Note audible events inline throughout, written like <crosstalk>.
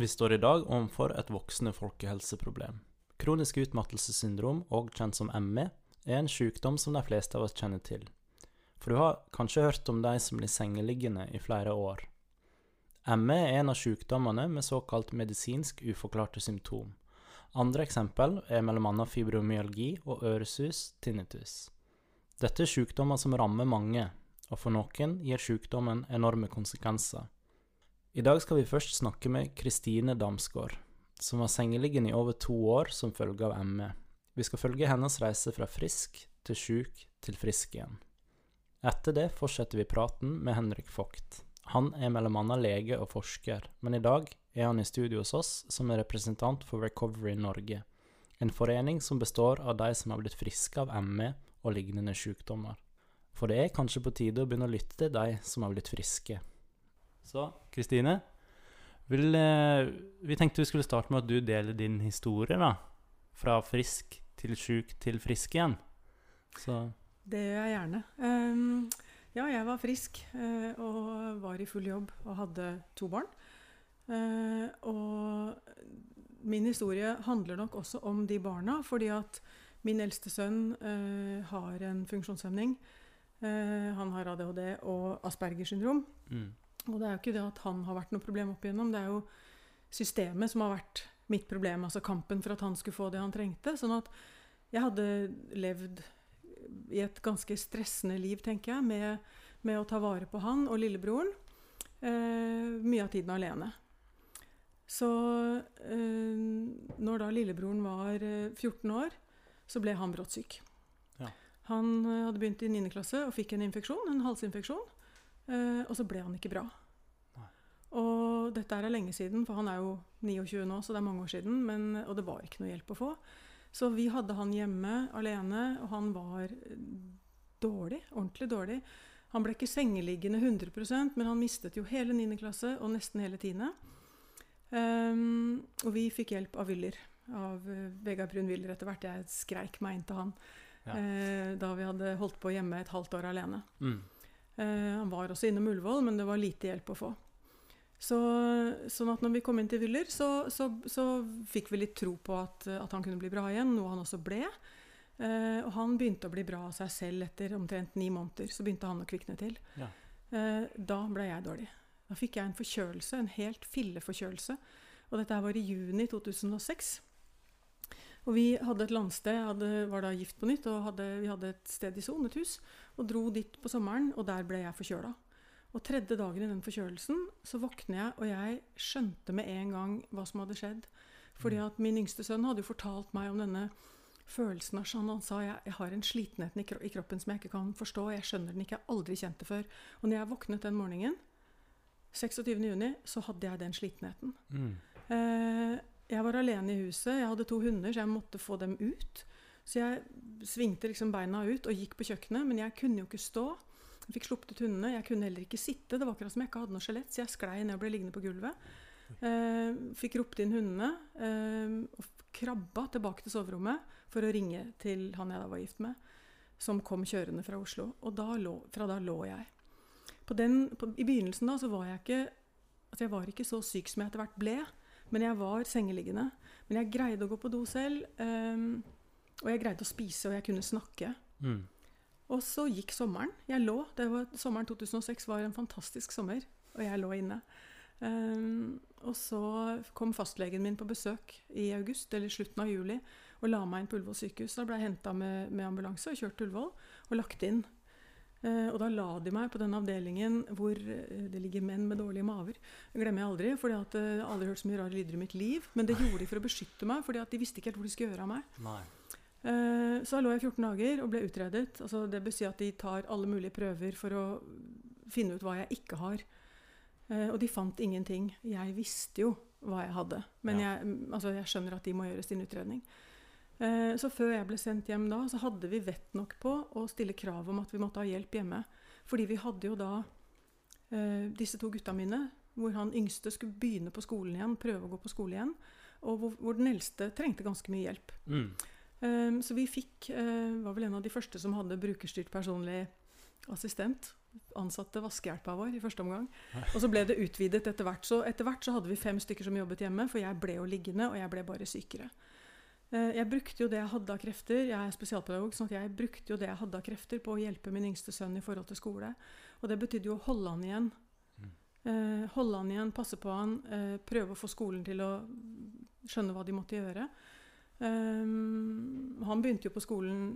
Vi står i dag overfor et voksende folkehelseproblem. Kronisk utmattelsessyndrom, òg kjent som ME, er en sykdom som de fleste av oss kjenner til. For du har kanskje hørt om de som blir sengeliggende i flere år. ME er en av sykdommene med såkalt medisinsk uforklarte symptom. Andre eksempel er bl.a. fibromyalgi og øresus tinnitus. Dette er sykdommer som rammer mange, og for noen gir sykdommen enorme konsekvenser. I dag skal vi først snakke med Kristine Damsgaard, som var sengeliggende i over to år som følge av ME. Vi skal følge hennes reise fra frisk til sjuk til frisk igjen. Etter det fortsetter vi praten med Henrik Vogt. Han er bl.a. lege og forsker, men i dag er han i studio hos oss som er representant for Recovery Norge, en forening som består av de som har blitt friske av ME og lignende sykdommer. For det er kanskje på tide å begynne å lytte til de som har blitt friske. Så Kristine, eh, vi tenkte vi skulle starte med at du deler din historie, da. Fra frisk til sjuk til frisk igjen. Så Det gjør jeg gjerne. Um, ja, jeg var frisk uh, og var i full jobb og hadde to barn. Uh, og min historie handler nok også om de barna, fordi at min eldste sønn uh, har en funksjonshemning. han har ADHD og Aspergers syndrom. Mm. Og det er jo ikke det at han har vært noe problem opp igjennom, det er jo systemet som har vært mitt problem. Altså kampen for at han skulle få det han trengte. Sånn at jeg hadde levd i et ganske stressende liv, tenker jeg, med, med å ta vare på han og lillebroren. Eh, mye av tiden alene. Så eh, når da lillebroren var 14 eh, år, så ble han brått syk. Ja. Han eh, hadde begynt i 9. klasse og fikk en infeksjon, en halsinfeksjon. Uh, og så ble han ikke bra. Nei. Og dette er lenge siden, for han er jo 29 nå, så det er mange år siden. Men, og det var ikke noe hjelp å få. Så vi hadde han hjemme alene, og han var dårlig. Ordentlig dårlig. Han ble ikke sengeliggende 100% men han mistet jo hele 9. klasse og nesten hele 10. Um, ehm, og vi fikk hjelp av Wyller, av uh, Vegard Brun Wyller etter hvert. Jeg skreik meg inn til han ja. uh, da vi hadde holdt på hjemme et halvt år alene. Mm. Eh, han var også innom Ullevål, men det var lite hjelp å få. Så, sånn at når vi kom inn til Wyller, så, så, så, fikk vi litt tro på at, at, han kunne bli bra igjen, noe han også ble. Eh, og han begynte å bli bra av seg selv etter omtrent ni måneder. Så begynte han å kvikne til. Ja. Eh, da ble jeg dårlig. Da fikk jeg en forkjølelse, en helt filleforkjølelse. Og dette var i juni 2006. Og vi hadde et landsted, hadde, var da gift på nytt, og hadde, vi hadde et sted i Son, et hus. Og dro dit på sommeren, og der ble jeg forkjøla. Og tredje dagen i den forkjølelsen så våkner jeg, og jeg skjønte med en gang hva som hadde skjedd. Fordi mm. at min yngste sønn hadde jo fortalt meg om denne følelsen av sånn. Han sa jeg, jeg har en slitenhet i kroppen som jeg ikke kan forstå. Jeg skjønner den ikke. Jeg har aldri kjent det før. Og når jeg våknet den morgenen, 26.6, så hadde jeg den slitenheten. Mm. Eh, jeg var alene i huset. Jeg hadde to hunder, så jeg måtte få dem ut. Så jeg svingte liksom beina ut og gikk på kjøkkenet, men jeg kunne jo ikke stå. Jeg fikk sluppet ut hundene. Jeg kunne heller ikke sitte. Det var akkurat som jeg ikke hadde noe skjelett, så jeg sklei ned og ble liggende på gulvet. Eh, fikk ropt inn hundene eh, og krabba tilbake til soverommet for å ringe til han jeg da var gift med, som kom kjørende fra Oslo. Og da lå, fra da lå jeg. På den, på, I begynnelsen da så var jeg ikke altså jeg var ikke så syk som jeg etter hvert ble. Men jeg var sengeliggende. Men jeg greide å gå på do selv. Um, og jeg greide å spise, og jeg kunne snakke. Mm. Og så gikk sommeren. Jeg lå. Var, sommeren 2006 var en fantastisk sommer, og jeg lå inne. Um, og så kom fastlegen min på besøk i august, eller slutten av juli, og la meg inn på Ullevål sykehus. Da ble jeg henta med, med, ambulanse og kjørt til Ullevål og lagt inn og da la de meg på den avdelingen hvor uh, det ligger menn med dårlige maver. Det glemmer jeg aldri, for jeg har aldri hørt så mye rare lyder i mitt liv. Men det gjorde de for å beskytte meg, for de visste ikke helt hvor de skulle gjøre av meg. Nei. så da lå jeg 14 dager og ble utredet. Altså, det si at de tar alle mulige prøver for å finne ut hva jeg ikke har. og de fant ingenting. Jeg visste jo hva jeg hadde, men ja. jeg, altså, jeg skjønner at de må gjøre sin utredning. Eh, så før jeg ble sendt hjem da, så hadde vi vett nok på å stille krav om at vi måtte ha hjelp hjemme. Fordi vi hadde jo da eh, disse to gutta mine, hvor han yngste skulle begynne på skolen igjen, prøve å gå på skole igjen, og hvor, hvor den eldste trengte ganske mye hjelp. Mm. Um, så vi fikk var vel en av de første som hadde brukerstyrt personlig assistent. ansatte vaskehjelpa vår i første omgang. Og så ble det utvidet etter hvert. Så etter hvert så hadde vi fem stykker som jobbet hjemme, for jeg ble jo liggende, og jeg ble bare sykere. Eh, Jeg brukte jo det jeg hadde av krefter. Jeg er spesialpedagog, sånn at jeg brukte jo det jeg hadde av krefter på å hjelpe min yngste sønn i forhold til skole. Og det betydde jo å holde han igjen. Eh, holde han igjen, passe på han, eh, prøve å få skolen til å skjønne hva de måtte gjøre. Um, han begynte jo på skolen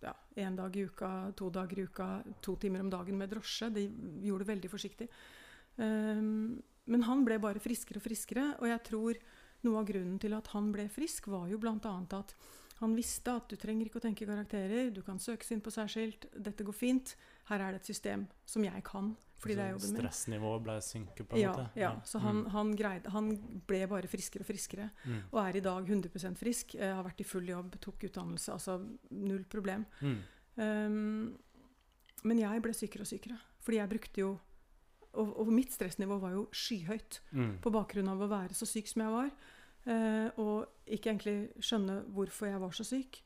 ja, én dag i uka, to dager i uka, to timer om dagen med drosje. De gjorde det veldig forsiktig. Um, men han ble bare friskere og friskere, og jeg tror noe av grunnen til at han ble frisk, var jo bl.a. at han visste at du trenger ikke å tenke karakterer, du kan søkes inn på særskilt, dette går fint. Her er det et system som jeg kan, fordi det er jobben min. Stressnivået ble synket, på en Ja, måte? ja, så han, Mm. han, greide, han ble bare friskere og friskere. Mm. Og er i dag 100% frisk. Uh, har vært i full jobb, tok utdannelse. Altså null problem. Mm. Um, men jeg ble sykere og sykere. Fordi jeg brukte jo Og, og mitt stressnivå var jo skyhøyt Mm. på bakgrunn av å være så syk som jeg var. eh, og ikke egentlig skjønne hvorfor jeg var så syk.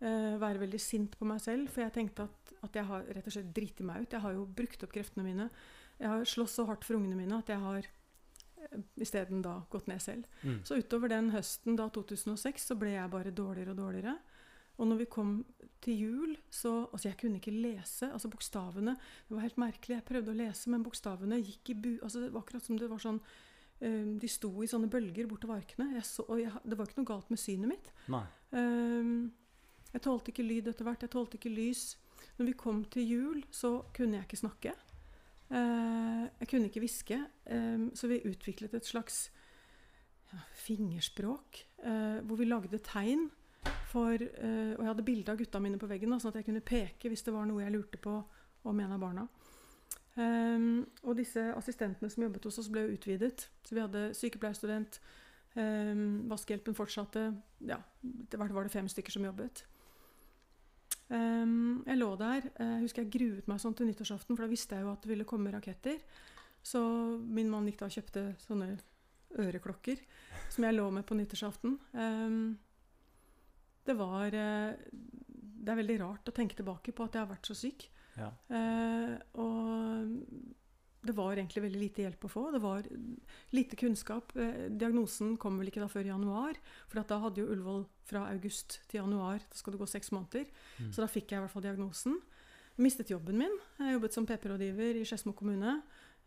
Eh, være veldig sint på meg selv, for jeg tenkte at, at jeg har rett og slett driti meg ut. Jeg har jo brukt opp kreftene mine. Jeg har slåss så hardt for ungene mine at jeg har eh, isteden da gått ned selv. Mm. Så utover den høsten da 2006 så ble jeg bare dårligere og dårligere. Og når vi kom til jul, så Altså, jeg kunne ikke lese. Altså, bokstavene Det var helt merkelig. Jeg prøvde å lese, men bokstavene gikk i bu... Altså, det var akkurat som det var sånn um, De sto i sånne bølger bortover arkene. Jeg så, og jeg, det var ikke noe galt med synet mitt. Ehm, jeg tålte ikke lyd etter hvert. Jeg tålte ikke lys. Når vi kom til jul, så kunne jeg ikke snakke. Uh, jeg kunne ikke hviske. Um, så vi utviklet et slags ja, fingerspråk uh, hvor vi lagde tegn for eh, Og jeg hadde bilde av gutta mine på veggen, da, sånn at jeg kunne peke hvis det var noe jeg lurte på om en av barna. Um, og disse assistentene som jobbet hos oss, ble utvidet. Så vi hadde sykepleierstudent, Um, vaskehjelpen fortsatte. Ja, etter hvert var det fem stykker som jobbet. Um, jeg lå der. Jeg husker jeg gruet meg sånn til nyttårsaften, for da visste jeg jo at det ville komme raketter. Så min mann gikk da og kjøpte sånne øreklokker som jeg lå med på nyttårsaften. Um, det var eh, Det er veldig rart å tenke tilbake på at jeg har vært så syk. Ja. Eh, og det var egentlig veldig lite hjelp å få. Det var lite kunnskap. Eh, diagnosen kom vel ikke da før i januar. For at da hadde jo Ullevål fra august til januar. Da skal det gå seks måneder. Mm. Så da fikk jeg i hvert fall diagnosen. Jeg mistet jobben min. Jeg jobbet som PP-rådgiver i Skedsmo kommune.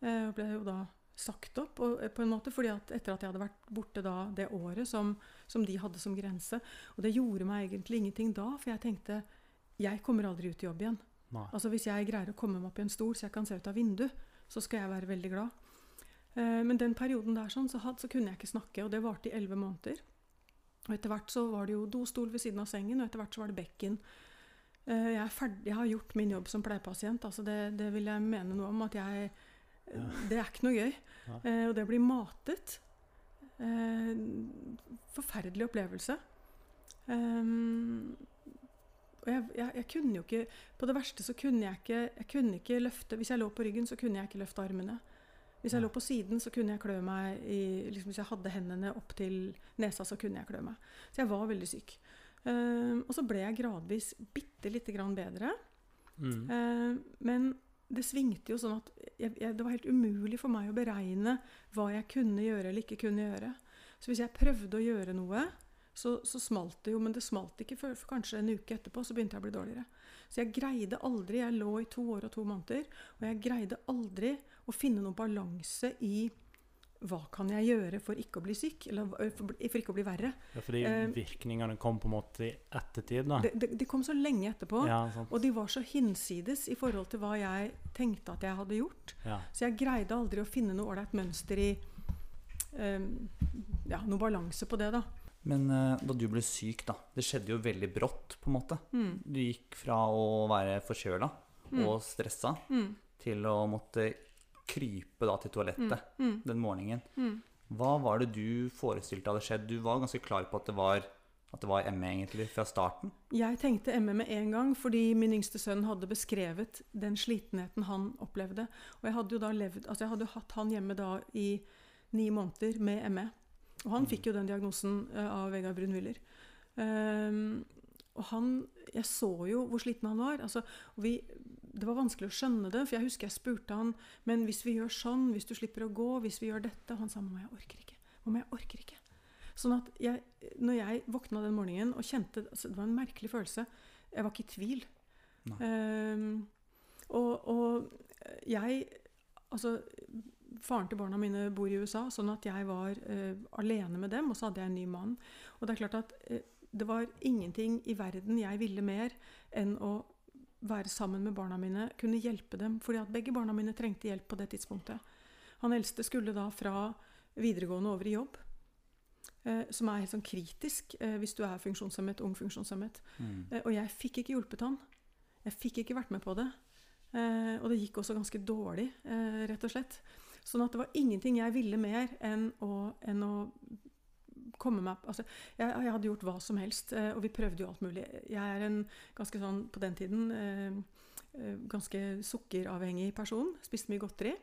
eh, Og ble jo da sagt opp og, eh, på en måte, fordi at etter at jeg hadde vært borte da det året som, som de hadde som grense. Og det gjorde meg egentlig ingenting da, for jeg tenkte jeg kommer aldri ut i jobb igjen. Nei. Altså Hvis jeg greier å komme meg opp i en stol så jeg kan se ut av vinduet, så skal jeg være veldig glad. Eh, men den perioden der sånn, så, had, så kunne jeg ikke snakke, og det varte i elleve måneder. Og etter hvert så var det jo dostol ved siden av sengen, og etter hvert så var det bekken. Eh, jeg, er ferdig, jeg har gjort min jobb som pleiepasient, altså det, det vil jeg mene noe om. at jeg. Det er ikke noe gøy. Eh, og det å bli matet eh, Forferdelig opplevelse. Um, og jeg, jeg, jeg kunne jo ikke På det verste så kunne jeg ikke Jeg kunne ikke løfte Hvis jeg lå på ryggen, så kunne jeg ikke løfte armene. Hvis jeg lå på siden, så kunne jeg klø meg i liksom Hvis jeg hadde hendene opp til nesa, så kunne jeg klø meg. Så jeg var veldig syk. Um, og så ble jeg gradvis bitte lite grann bedre. Mm. Uh, men det svingte jo sånn at jeg, jeg, det var helt umulig for meg å beregne hva jeg kunne gjøre eller ikke kunne gjøre. Så hvis jeg prøvde å gjøre noe, så, så smalt det jo, men det smalt ikke før kanskje en uke etterpå. Så begynte jeg å bli dårligere. Så jeg greide aldri Jeg lå i to år og to måneder, og jeg greide aldri å finne noen balanse i hva kan jeg gjøre for ikke å bli syk, eller for, for ikke å bli verre. Ja, fordi eh, virkningene kom på en måte i ettertid, da. De, de, de kom så lenge etterpå. Ja. Og de var så hinsides i forhold til hva jeg tenkte at jeg hadde gjort. Ja. Så jeg greide aldri å finne noe ålreit mønster i um, Ja, noe balanse på det, da. Men uh, da du ble syk, da Det skjedde jo veldig brått, på en måte. Mm. Du gikk fra å være forkjøla Mm. og stressa Mm. til å måtte krype da til toalettet Mm. den morgenen. Mm. Hva var det du forestilte hadde skjedd? Du var ganske klar på at det var, at det var ME egentlig fra starten. Jeg tenkte ME med en gang fordi min yngste sønn hadde beskrevet den slitenheten han opplevde. Og jeg hadde jo da levd, altså jeg hadde hatt han hjemme da i ni måneder med ME. Og han fikk jo den diagnosen eh, av Vegard Brunwiller. Um, og han Jeg så jo hvor sliten han var. Altså, vi, det var vanskelig å skjønne det, for jeg husker jeg spurte han Men hvis vi gjør sånn, hvis du slipper å gå, hvis vi gjør dette Og han sa mamma, jeg orker ikke. Mamma, jeg orker ikke. Sånn at jeg, når jeg våkna den morgenen og kjente altså Det var en merkelig følelse. Jeg var ikke i tvil. Um, og, og jeg Altså, faren til barna mine bor i USA, sånn at jeg var uh, alene med dem, og så hadde jeg en ny mann. Og det er klart at uh, det var ingenting i verden jeg ville mer enn å være sammen med barna mine, kunne hjelpe dem. fordi at begge barna mine trengte hjelp på det tidspunktet. Han eldste skulle da fra videregående over i jobb. Eh, som er helt sånn kritisk eh, hvis du er funksjonshemmet, ung funksjonshemmet. Mm. Eh, og jeg fikk ikke hjulpet han. Jeg fikk ikke vært med på det. Eh, og det gikk også ganske dårlig, eh, rett og slett. Sånn at det var ingenting jeg ville mer enn å, enn å komme meg altså, jeg, jeg, hadde gjort hva som helst, eh, og vi prøvde jo alt mulig. Jeg er en ganske sånn, på den tiden, ganske sukkeravhengig person. Spiste mye godteri.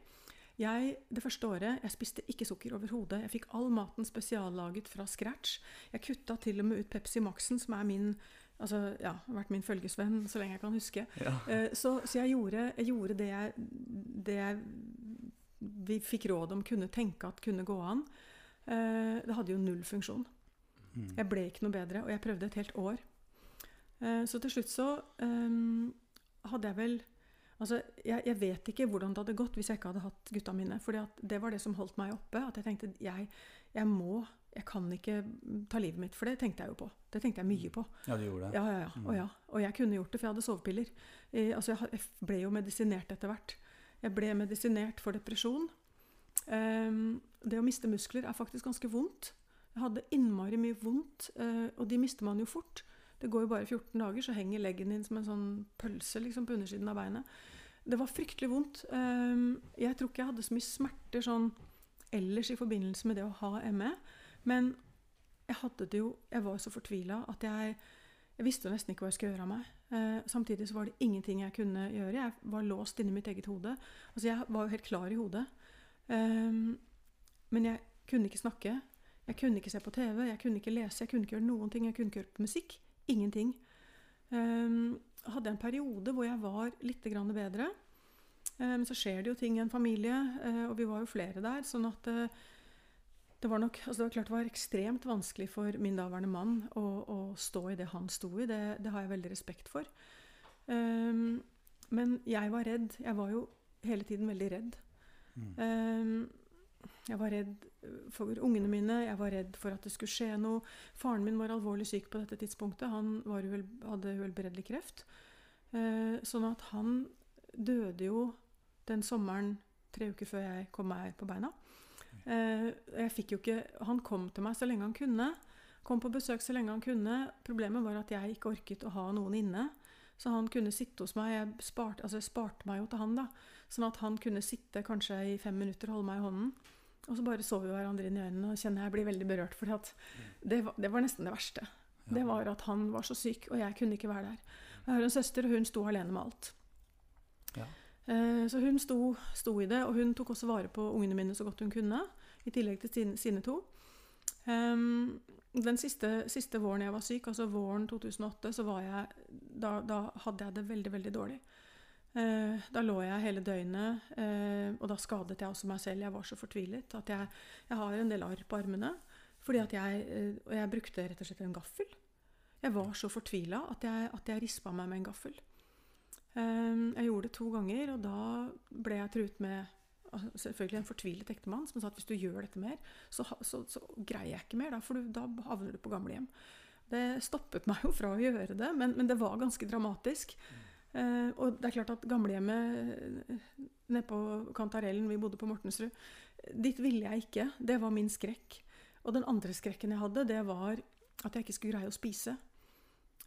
Jeg, det første året jeg spiste ikke sukker overhodet. Jeg fikk all maten spesiallaget fra scratch. Jeg kutta til og med ut Pepsi Maxen, som er min altså, ja, har vært min følgesvenn så lenge jeg kan huske. Ja. Så, så jeg, gjorde, jeg, gjorde, det jeg, det jeg vi fikk råd om kunne tenke at kunne gå an. Uh, det hadde jo null funksjon. Mm. Jeg ble ikke noe bedre, og jeg prøvde et helt år. Uh, så til slutt så um, hadde jeg vel Altså, jeg, jeg, vet ikke hvordan det hadde gått hvis jeg ikke hadde hatt gutta mine. For det var det som holdt meg oppe. At jeg tenkte jeg, jeg må Jeg kan ikke ta livet mitt. For det tenkte jeg jo på. Det tenkte jeg mye på. Ja, du gjorde det? Ja, ja, ja. Og, ja. og jeg kunne gjort det, for jeg hadde sovepiller. Eh, altså, jeg, jeg, ble jo medisinert etter hvert. Jeg ble medisinert for depresjon. Um, det å miste muskler er faktisk ganske vondt. Jeg hadde innmari mye vondt, uh, og de mister man jo fort. Det går jo bare 14 dager, så henger leggen din som en sånn pølse liksom, på undersiden av beinet. Det var fryktelig vondt. Ehm, jeg tror ikke jeg hadde så mye smerter sånn ellers i forbindelse med det å ha ME. Men jeg hadde det jo Jeg var så fortvila at jeg, jeg visste nesten ikke hva jeg skulle gjøre av meg. Eh, samtidig så var det ingenting jeg kunne gjøre. Jeg var låst inni mitt eget hode. Altså Jeg var jo helt klar i hodet. Um, men jeg kunne ikke snakke. Jeg kunne ikke se på TV, jeg kunne ikke lese, jeg kunne ikke gjøre noen ting. Jeg kunne ikke på musikk. Ingenting. Um, hadde en periode hvor jeg var litt bedre. Men um, så skjer det jo ting i en familie, uh, og vi var jo flere der. sånn at uh, det var nok, altså det var klart det var ekstremt vanskelig for min daværende mann å, å stå i det han sto i. Det, det har jeg veldig respekt for. Um, men jeg var redd. Jeg var jo hele tiden veldig redd. Mm. Jeg var redd for ungene mine, jeg var redd for at det skulle skje noe. Faren min var alvorlig syk på dette tidspunktet. Han vel, hadde uhelbredelig kreft. Eh, sånn at han døde jo den sommeren tre uker før jeg kom meg på beina. Eh, jeg fikk jo ikke, Han kom til meg så lenge han kunne. Kom på besøk så lenge han kunne. Problemet var at jeg ikke orket å ha noen inne. Så han kunne sitte hos meg. Jeg sparte, altså jeg sparte meg jo til han, da. Sånn at han kunne sitte kanskje i fem minutter og holde meg i hånden. Og så bare så vi hverandre inn i øynene og kjenner jeg blir veldig berørt. For det, var, det var nesten det verste. Ja. Det var at han var så syk, og jeg kunne ikke være der. Jeg har en søster, og hun sto alene med alt. Ja. Eh, så hun sto, sto, i det, og hun tok også vare på ungene mine så godt hun kunne. I tillegg til sine, sine to. Um, den siste, siste, våren jeg var syk, altså våren 2008, så var jeg, da, da hadde jeg det veldig, veldig dårlig. Eh, da lå jeg hele døgnet, eh, og da skadet jeg også meg selv. Jeg var så fortvilet at jeg, jeg har en del arr på armene. Fordi at jeg, eh, og jeg brukte rett og slett en gaffel. Jeg var så fortvila at jeg, jeg rispa meg med en gaffel. Jeg gjorde det to ganger, og da ble jeg truet med selvfølgelig en fortvilet ektemann som sa at hvis du gjør dette mer, så, så, så greier jeg ikke mer, da, for du, da havner du på gamlehjem. Det stoppet meg jo fra å gjøre det, men, men det var ganske dramatisk. Mm. Uh, og det er klart at gamlehjemmet eh, nede på Kantarellen, vi bodde på Mortensrud, dit ville jeg ikke. Det var min skrekk. Og den andre skrekken jeg hadde, det var at jeg ikke skulle greie å spise.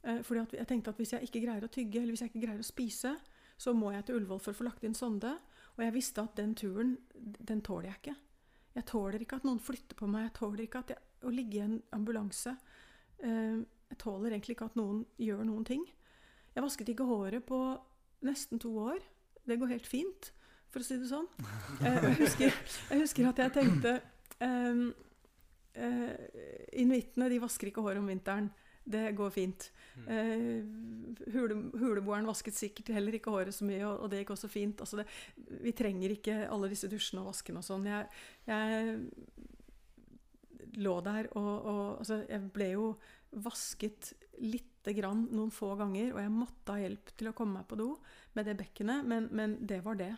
Eh, fordi jeg tenkte at hvis jeg ikke greier å tygge, eller hvis jeg ikke greier å spise, så må jeg til Ullevål for å få lagt inn sonde. Og jeg visste at den turen, den tåler jeg ikke. Jeg tåler ikke at noen flytter på meg. Jeg tåler ikke jeg, å ligge i en ambulanse. Uh, jeg tåler egentlig ikke at noen gjør noen ting. Jeg vasket ikke håret på nesten to år. Det går helt fint, for å si det sånn. <laughs> Eh, jeg husker, jeg husker at jeg tenkte um, uh, Inuittene de vasker ikke håret om vinteren. Det går fint. Uh, hule, huleboeren vasket sikkert heller ikke håret så mye, og, og det gikk også fint. Altså det, vi trenger ikke alle disse dusjene og vaskene og sånn. Jeg, jeg lå der og, og altså, Jeg ble jo vasket lite grann noen få ganger, og jeg måtte ha hjelp til å komme meg på do med det bekkenet, men, men det var det.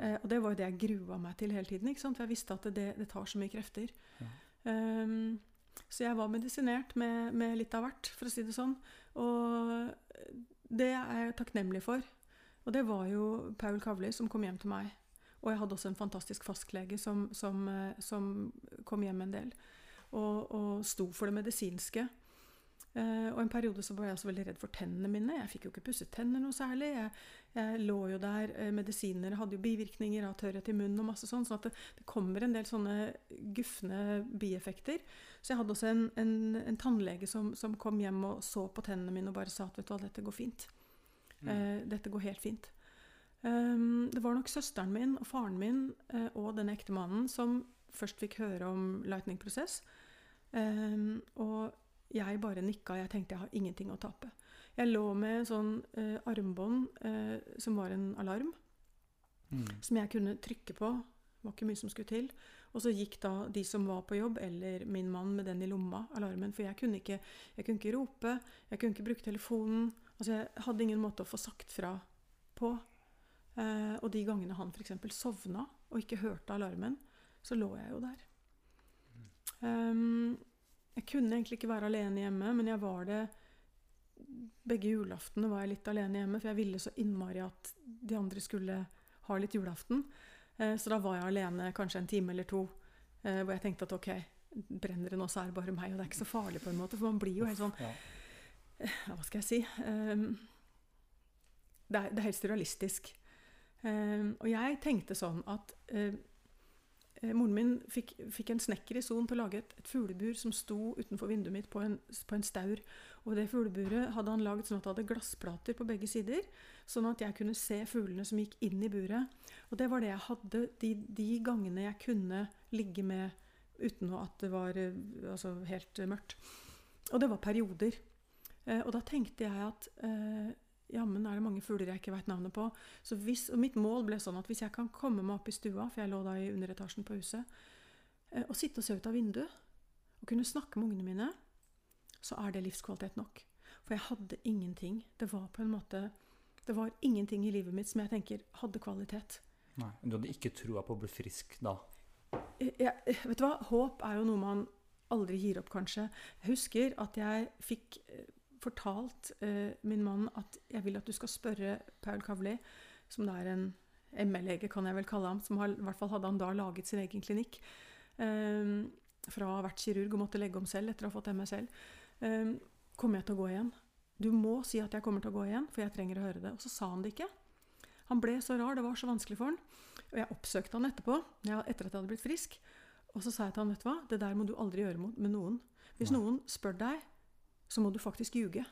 Eh, og det var jo det jeg grua meg til hele tiden, for jeg visste at det, det tar så mye krefter. Ja. Um, så jeg var medisinert med, med litt av hvert, for å si det sånn. Og det er jeg takknemlig for. Og det var jo Paul Kavli som kom hjem til meg. Og jeg hadde også en fantastisk fastlege som, som, eh, som kom hjem en del. Og, og sto for det medisinske. Eh, og en periode så var jeg også veldig redd for tennene mine. Jeg fikk jo ikke pusset tenner noe særlig. Jeg, jeg lå jo der, eh, Medisiner hadde jo bivirkninger av tørrhet i munnen og masse sånn. sånn at det, det, kommer en del sånne gufne bieffekter. Så jeg hadde også en, en, en tannlege som, som, kom hjem og så på tennene mine og bare sa at vet du hva, dette går fint. Mm. Uh, dette går helt fint. Um, det var nok søsteren min og faren min uh, og denne ektemannen som først fikk høre om lightning-prosess. Um, og jeg bare nikka. Jeg tenkte jeg har ingenting å tape. Jeg lå med en sånn eh, armbånd eh, som var en alarm, Mm. som jeg kunne trykke på. Det var ikke mye som skulle til. Og så gikk da de som var på jobb, eller min mann med den i lomma, alarmen. For jeg kunne ikke, jeg kunne ikke rope, jeg kunne ikke bruke telefonen. Altså Jeg hadde ingen måte å få sagt fra på. Eh, og de gangene han f.eks. sovna og ikke hørte alarmen, så lå jeg jo der. Um, jeg kunne egentlig ikke være alene hjemme, men jeg var det Begge julaftene var jeg litt alene hjemme, for jeg ville så innmari at de andre skulle ha litt julaften. Eh, så da var jeg alene kanskje en time eller to, eh, hvor jeg tenkte at ok, brenner det nå, så er det bare meg, og det er ikke så farlig på en måte, for man blir jo helt sånn Ja. ja, hva skal jeg si um, det, er, det er helt surrealistisk. Um, og jeg tenkte sånn at eh, Moren min fikk, fikk en snekker i Son til å lage et, et fuglebur som sto utenfor vinduet mitt på en, på en staur. Og det fugleburet hadde han laget sånn at det hadde glassplater på begge sider, sånn at jeg kunne se fuglene som gikk inn i buret. Og det var det jeg hadde de, de gangene jeg kunne ligge med uten at det var eh, altså, helt eh, mørkt. Og det var perioder. Eh, og da tenkte jeg at eh, jammen er det mange fugler jeg ikke veit navnet på. Så hvis, og mitt mål ble sånn at hvis jeg kan komme meg opp i stua, for jeg lå da i underetasjen på huset, eh, og sitte og se ut av vinduet, og kunne snakke med ungene mine, så er det livskvalitet nok. For jeg hadde ingenting. Det var på en måte Det var ingenting i livet mitt som jeg tenker hadde kvalitet. Nei. Du hadde ikke troa på å bli frisk da? Jeg, jeg- vet du hva? Håp er jo noe man aldri gir opp, kanskje. Jeg husker at jeg fikk eh, fortalt eh, min mann at jeg vil at du skal spørre Paul Kavli, som da er en ME-lege, kan jeg vel kalle ham, som har, i hvert fall hadde han da laget sin egen klinikk. Eh, fra å ha vært kirurg og måtte legge om selv etter å ha fått ME selv. Eh, kommer jeg til å gå igjen? Du må si at jeg kommer til å gå igjen, for jeg trenger å høre det. Og så sa han det ikke. Han ble så rar, det var så vanskelig for han. Og jeg oppsøkte han etterpå, ja, etter at jeg hadde blitt frisk. Og så sa jeg til han, vet du hva, det der må du aldri gjøre med noen. Hvis noen spør deg, så må du faktisk ljuge.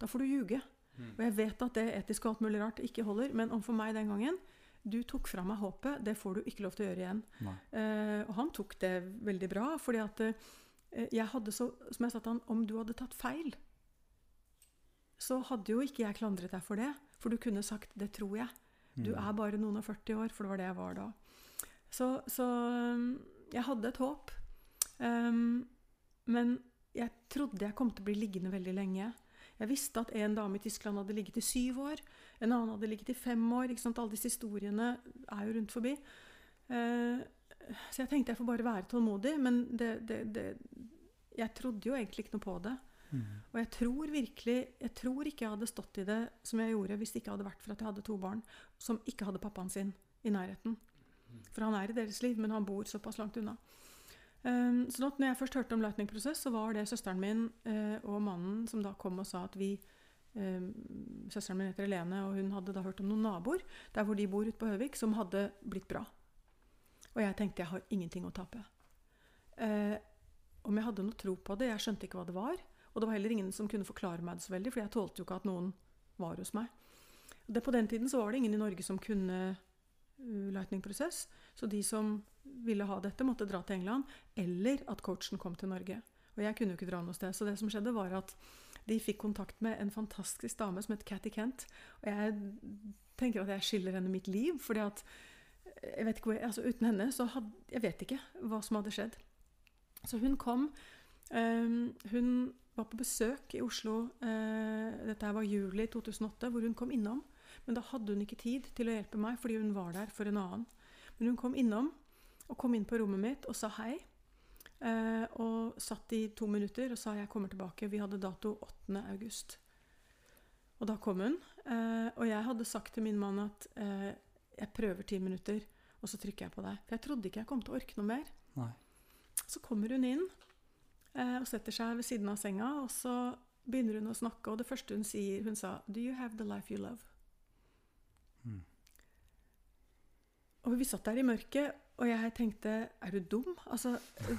Da får du ljuge. Mm. Og jeg vet at det etiske etisk og alt mulig rart ikke holder, men overfor meg den gangen Du tok fra meg håpet, det får du ikke lov til å gjøre igjen. Eh, og han tok det veldig bra, fordi at eh, jeg hadde så Som jeg sa til han, om du hadde tatt feil, så hadde jo ikke jeg klandret deg for det. For du kunne sagt 'det tror jeg'. Du Mm. er bare noen og 40 år, for det var det jeg var da. Så, så um, jeg hadde et håp. Um, men jeg trodde jeg kom til å bli liggende veldig lenge. Jeg visste at en dame i Tyskland hadde ligget i syv år. En annen hadde ligget i fem år. Ikke sant? Alle disse historiene er jo rundt forbi. Eh, så jeg tenkte jeg får bare være tålmodig. Men det, det, det, jeg trodde jo egentlig ikke noe på det. Mm. Og jeg tror virkelig Jeg tror ikke jeg hadde stått i det som jeg gjorde hvis det ikke hadde vært for at jeg hadde to barn som ikke hadde pappaen sin i nærheten. For han er i deres liv, men han bor såpass langt unna. Um, så at når jeg først hørte om Lightning-prosess, så var det søsteren min eh, og mannen som da kom og sa at vi eh, Søsteren min heter Helene, og hun hadde da hørt om noen naboer der hvor de bor ute på Høvik, som hadde blitt bra. Og jeg tenkte jeg har ingenting å tape. Eh, om jeg hadde noe tro på det, jeg skjønte ikke hva det var. Og det var heller ingen som kunne forklare meg det så veldig, for jeg tålte jo ikke at noen var hos meg. Det, på den tiden så var det ingen i Norge som kunne lightning-prosess. Så de som ville ha dette, måtte dra til England, eller at coachen kom til Norge. Og jeg kunne jo ikke dra noe sted. Så det som skjedde, var at De fikk kontakt med en fantastisk dame som het Catty Kent. Og jeg tenker at jeg skylder henne mitt liv. fordi at jeg vet ikke hvor altså Uten henne så hadde Jeg vet ikke hva som hadde skjedd. Så hun kom. Um, hun var på besøk i Oslo uh, Dette her var juli 2008, hvor hun kom innom. Men da hadde hun ikke tid til å hjelpe meg, fordi hun var der for en annen. Men hun kom innom, og kom inn på rommet mitt og sa hei. Uh, og satt i to minutter og sa jeg kommer tilbake. Vi hadde dato 8. august. Og da kom hun. Uh, og jeg hadde sagt til min mann at jeg prøver ti minutter, og så trykker jeg på deg. For jeg trodde ikke jeg kom til å orke noe mer. Nei. Så kommer hun inn eh, og setter seg ved siden av senga, og så begynner hun å snakke, og det første hun sier, hun sa Do you have the life you love? Og vi satt der i mørket, og jeg tenkte Er du dum? Altså,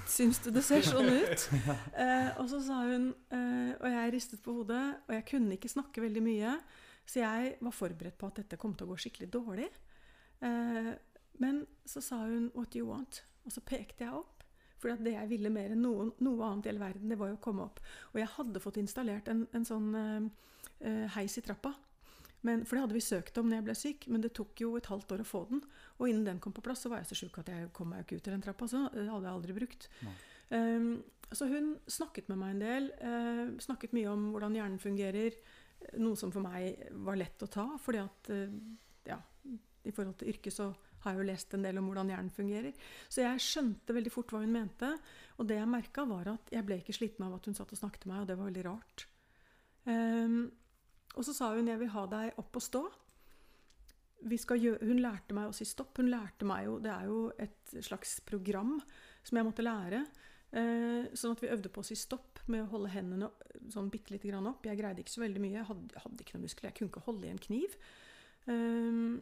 syns du det ser sånn ut? <laughs> eh, og så sa hun eh, Og jeg ristet på hodet, og jeg kunne ikke snakke veldig mye. Så jeg var forberedt på at dette kom til å gå skikkelig dårlig. Eh, men så sa hun 'What do you want?' Og så pekte jeg opp. For det jeg ville mer enn noe, noe annet i hele verden, det var jo å komme opp. Og jeg hadde fått installert en, en sånn uh, heis i trappa. Men, for det hadde vi søkt om når jeg ble syk, men det tok jo et halvt år å få den. Og innen den kom på plass, så var jeg så sjuk at jeg kom meg ikke ut i den trappa. Så det hadde jeg aldri brukt. Um, så hun snakket med meg en del. Uh, snakket mye om hvordan hjernen fungerer. Noe som for meg var lett å ta, fordi at uh, ja, i forhold til yrket så har jeg jo lest en del om hvordan hjernen fungerer. Så jeg skjønte veldig fort hva hun mente. Og det jeg merka, var at jeg ble ikke sliten av at hun satt og snakket med meg, og det var veldig rart. Um, og så sa hun 'jeg vil ha deg opp og stå'. Gjøre, hun lærte meg å si stopp. Hun lærte meg jo, Det er jo et slags program som jeg måtte lære. Uh, sånn at vi øvde på å si stopp med å holde hendene sånn bitte lite grann opp. Jeg greide ikke så veldig mye. Jeg hadde, hadde ikke noen muskler. Jeg kunne ikke holde i en kniv. Um,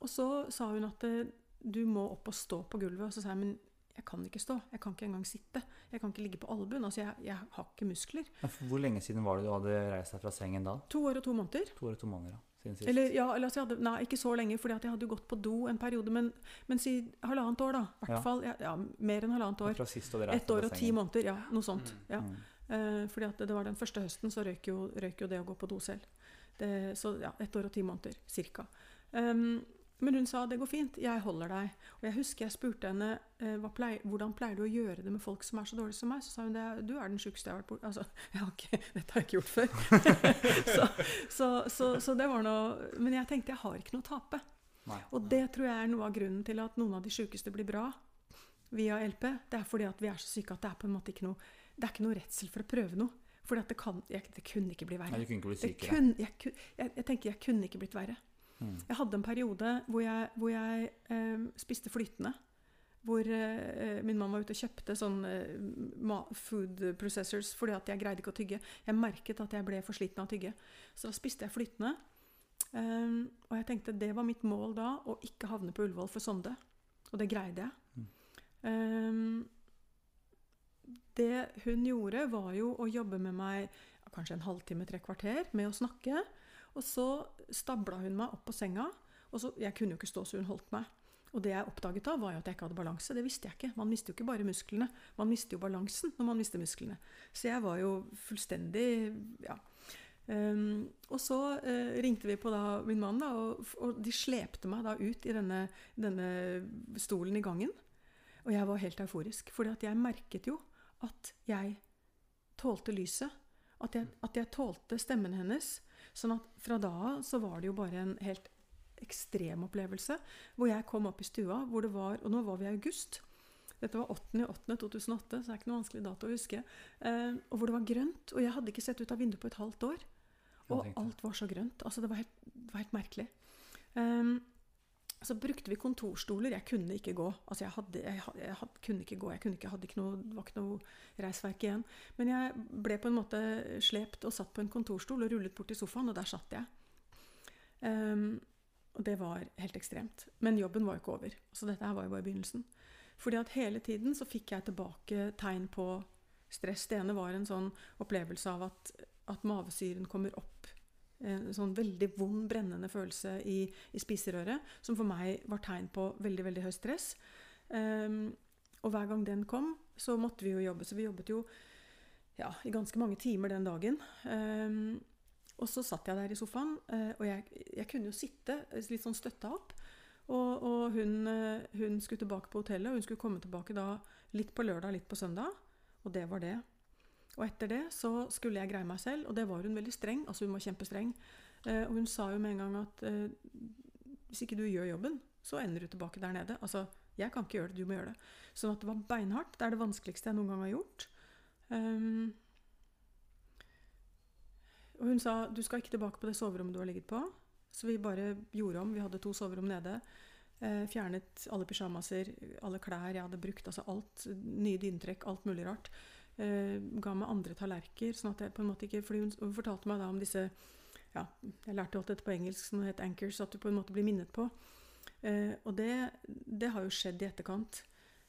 og så sa hun at eh, du må opp og stå på gulvet. Og så sa jeg men jeg kan ikke stå. Jeg kan ikke engang sitte. Jeg kan ikke ligge på albuen. Altså, jeg, jeg, har ikke muskler. Hvor lenge siden var det du hadde reist deg fra sengen da? To år og to måneder. To år og to måneder, ja. Siden sist. Eller, ja, eller altså, hadde, nei, ikke så lenge, for jeg hadde gått på do en periode. Men, men si halvannet år, da. Hvert Ja. fall. Ja, ja, mer enn halvannet år. Fra sist Ett år og ti måneder. Ja, noe sånt. Ja. Mm. Eh, fordi at det var den første høsten, så røyk jo, røyk jo det å gå på do selv. Det, så ja, ett år og ti måneder cirka. Um, men hun sa det går fint, jeg holder deg. Og jeg husker jeg spurte henne eh, pleier, hvordan pleier du å gjøre det med folk som er så dårlige som meg. Så sa hun det, du er den sjukeste jeg har vært borti altså, <laughs> har ikke, Dette har jeg ikke gjort før. <laughs> så, så, så, så det var noe Men jeg tenkte jeg har ikke noe å tape. Nei. Og det tror jeg er noe av grunnen til at noen av de sjukeste blir bra via LP. Det er fordi at vi er så syke at det er på en måte ikke noe Det er ikke noe redsel for å prøve noe. For det, kan, jeg, det kunne ikke bli verre. Nei, du kunne ikke bli Det sykere. jeg, jeg, jeg tenker jeg kunne ikke blitt verre. Mm. Jeg hadde en periode hvor jeg, hvor jeg eh, spiste flytende. Hvor eh, min mann var ute og kjøpte sånn eh, food processors fordi at jeg greide ikke å tygge. Jeg merket at jeg ble for sliten av å tygge. Så da spiste jeg flytende. Um, og jeg tenkte det var mitt mål da, å ikke havne på Ullevål for Sonde. Og det greide jeg. Um, det hun gjorde, var jo å jobbe med meg kanskje en halvtime, tre kvarter med å snakke. Og så stabla hun meg opp på senga. Og så, jeg kunne jo ikke stå, så hun holdt meg. Og det jeg oppdaget da, var jo at jeg ikke hadde balanse. Det visste jeg ikke. Man mister jo ikke bare musklene, man mister jo balansen når man mister musklene. Så jeg var jo fullstendig ja. Um, og så uh, ringte vi på da, min mann, da, og, og de slepte meg da ut i denne, denne stolen i gangen. Og jeg var helt euforisk, for jeg merket jo at jeg tålte lyset. At jeg, at jeg tålte stemmen hennes. Sånn at fra da av så var det jo bare en helt ekstrem opplevelse. Hvor jeg kom opp i stua, hvor det var Og nå var vi i august. Dette var 8.8.2008, så det er ikke noe vanskelig dato å huske. Eh, og hvor det var grønt. Og jeg hadde ikke sett ut av vinduet på et halvt år. Og alt var så grønt. Altså, det var helt, det var helt merkelig. Um, så brukte vi kontorstoler. Jeg kunne ikke gå. Altså, jeg, hadde, jeg, hadde, jeg hadde, kunne ikke gå. Jeg kunne ikke, hadde ikke noe, var ikke noe reisverk igjen. Men jeg ble på en måte slept og satt på en kontorstol og rullet bort til sofaen, og der satt jeg. Um, og det var helt ekstremt. Men jobben var jo ikke over. Så dette her var jo bare begynnelsen. Fordi at hele tiden så fikk jeg tilbake tegn på stress. Det ene var en sånn opplevelse av at, at mavesyren kommer opp. En sånn veldig vond, brennende følelse i, i spiserøret, som for meg var tegn på veldig, veldig høy stress. Um, og hver gang den kom, så måtte vi jo jobbe. Så vi jobbet jo ja, i ganske mange timer den dagen. Um, og så satt jeg der i sofaen, eh, og jeg, jeg kunne jo sitte litt sånn støtta opp. Og, og hun, eh, hun skulle tilbake på hotellet, og hun skulle komme tilbake da litt på lørdag, litt på søndag. Og det var det. Og etter det så skulle jeg greie meg selv, og det var hun veldig streng. Altså hun var kjempestreng. Eh, og hun sa jo med en gang at eh, hvis ikke du gjør jobben, så ender du tilbake der nede. Altså, jeg kan ikke gjøre det, du må gjøre det. Sånn at det var beinhardt. Det er det vanskeligste jeg noen gang har gjort. Um, og hun sa du skal ikke tilbake på det soverommet du har ligget på. Så vi bare gjorde om. Vi hadde to soverom nede. Eh, fjernet alle pysjamaser, alle klær jeg hadde brukt. altså alt, Nye dynetrekk, alt mulig rart. Eh, ga meg andre tallerkener. sånn at jeg på en måte ikke, fordi hun, fortalte meg da om disse ja, Jeg lærte alt dette på engelsk, som het anchors, at du på en måte blir minnet på. Eh, og det, det, har jo skjedd i etterkant.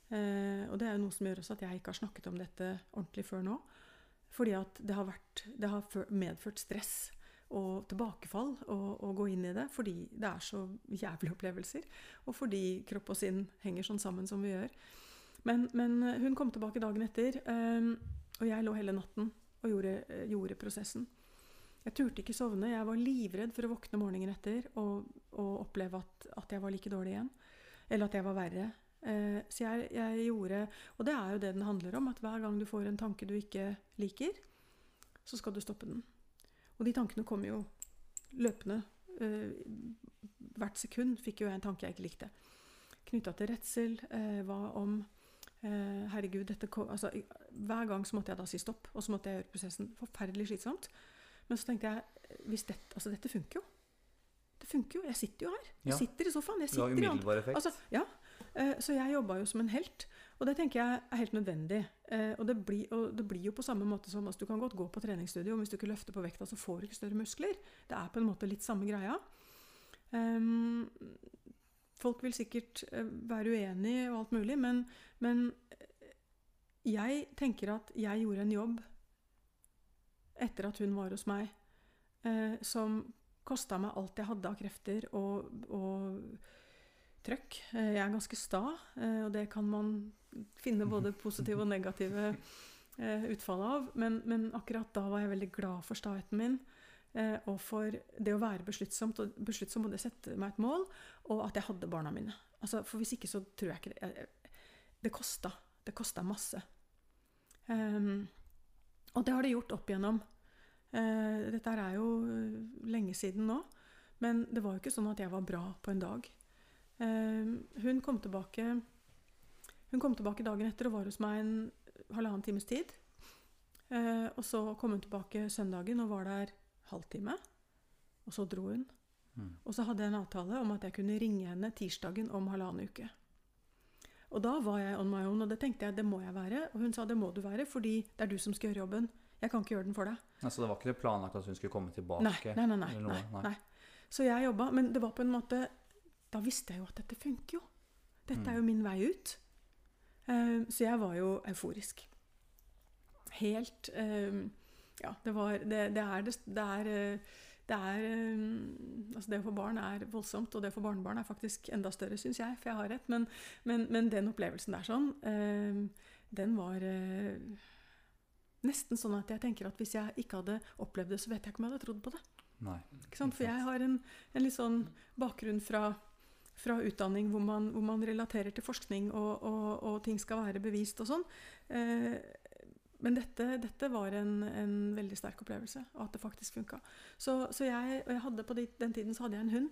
Eh, og det er jo noe som gjør også at jeg ikke har snakket om dette ordentlig før nå. Fordi at det har, vært, det har medført stress og tilbakefall å gå inn i det. Fordi det er så jævlige opplevelser. Og fordi kropp og sinn henger sånn sammen som vi gjør. Men, men hun kom tilbake dagen etter, eh, og jeg lå hele natten og gjorde, gjorde prosessen. Jeg turte ikke sovne. Jeg var livredd for å våkne morgenen etter og, og oppleve at, at, jeg var like dårlig igjen. Eller at jeg var verre. Eh, så jeg, jeg, gjorde Og det er jo det den handler om. At hver gang du får en tanke du ikke liker, så skal du stoppe den. Og de tankene kommer jo løpende. Eh, hvert sekund fikk jo jeg en tanke jeg ikke likte. Knytta til redsel. Eh, hva om eh, Herregud, dette kom altså, Hver gang så måtte jeg da si stopp, og så måtte jeg gjøre prosessen. Forferdelig slitsomt. Men så tenkte jeg hvis dette, altså dette funker jo. Det funker jo. Jeg sitter jo her. Jeg ja. sitter i sofaen. Jeg sitter i effekt. Altså, ja. Uh, så jeg jobba jo som en helt. Og det tenker jeg er helt nødvendig. Uh, og, det blir, og, det blir, jo på samme måte som altså, Du kan godt gå på treningsstudio, og hvis du ikke løfter på vekta, så får du ikke større muskler. Det er på en måte litt samme greia. Um, folk vil sikkert uh, være uenige og alt mulig, men, men jeg tenker at jeg gjorde en jobb etter at hun var hos meg, eh, som kosta meg alt jeg hadde av krefter og, og trøkk. Eh, jeg er ganske sta, eh, og det kan man finne både <laughs> positive og negative eh, utfall av. Men, men, akkurat da var jeg veldig glad for staheten min. Eh, og for det å være besluttsomt, og besluttsom og sette meg et mål, og at jeg hadde barna mine. Altså, for hvis ikke så tror jeg ikke det Det kosta. Det kosta masse. Um, og det har det gjort opp igjennom. Uh, dette er jo eh, lenge siden nå, men det var jo ikke sånn at jeg var bra på en dag. Eh, hun kom tilbake hun kom tilbake dagen etter og var hos meg en halvannen times tid. Uh, og så kom hun tilbake søndagen og var der halvtime. Og så dro hun. Mm. Og så hadde jeg en avtale om at jeg kunne ringe henne tirsdagen om halvannen uke. Og da var jeg on my own, og det tenkte jeg det må jeg være. Og hun sa det må du være, fordi det er du som skal gjøre jobben. Jeg kan ikke gjøre den for deg. Altså det var ikke planlagt at hun skulle komme tilbake? Nei, nei, nei. nei, nei, nei. Så jeg jobba, men det var på en måte Da visste jeg jo at dette funker jo. Dette er jo mm. min vei ut. Uh, så jeg var jo euforisk. Helt uh, Ja, det var Det, det er det, er, det er um, Altså, det å få barn er voldsomt, og det å få barnebarn er faktisk enda større, syns jeg, for jeg har rett. Men, men, men, den opplevelsen der sånn, uh, den var Nesten sånn at jeg tenker at hvis jeg ikke hadde opplevd det, så vet jeg ikke om jeg hadde trodd på det. Nei, For jeg har en, en litt sånn bakgrunn fra, fra utdanning hvor man, hvor man, relaterer til forskning, og, og, og, ting skal være bevist og sånn. Eh, men dette, dette var en, en, veldig sterk opplevelse, og at det faktisk funka. Så, så, jeg, og jeg hadde på den tiden så hadde jeg en hund.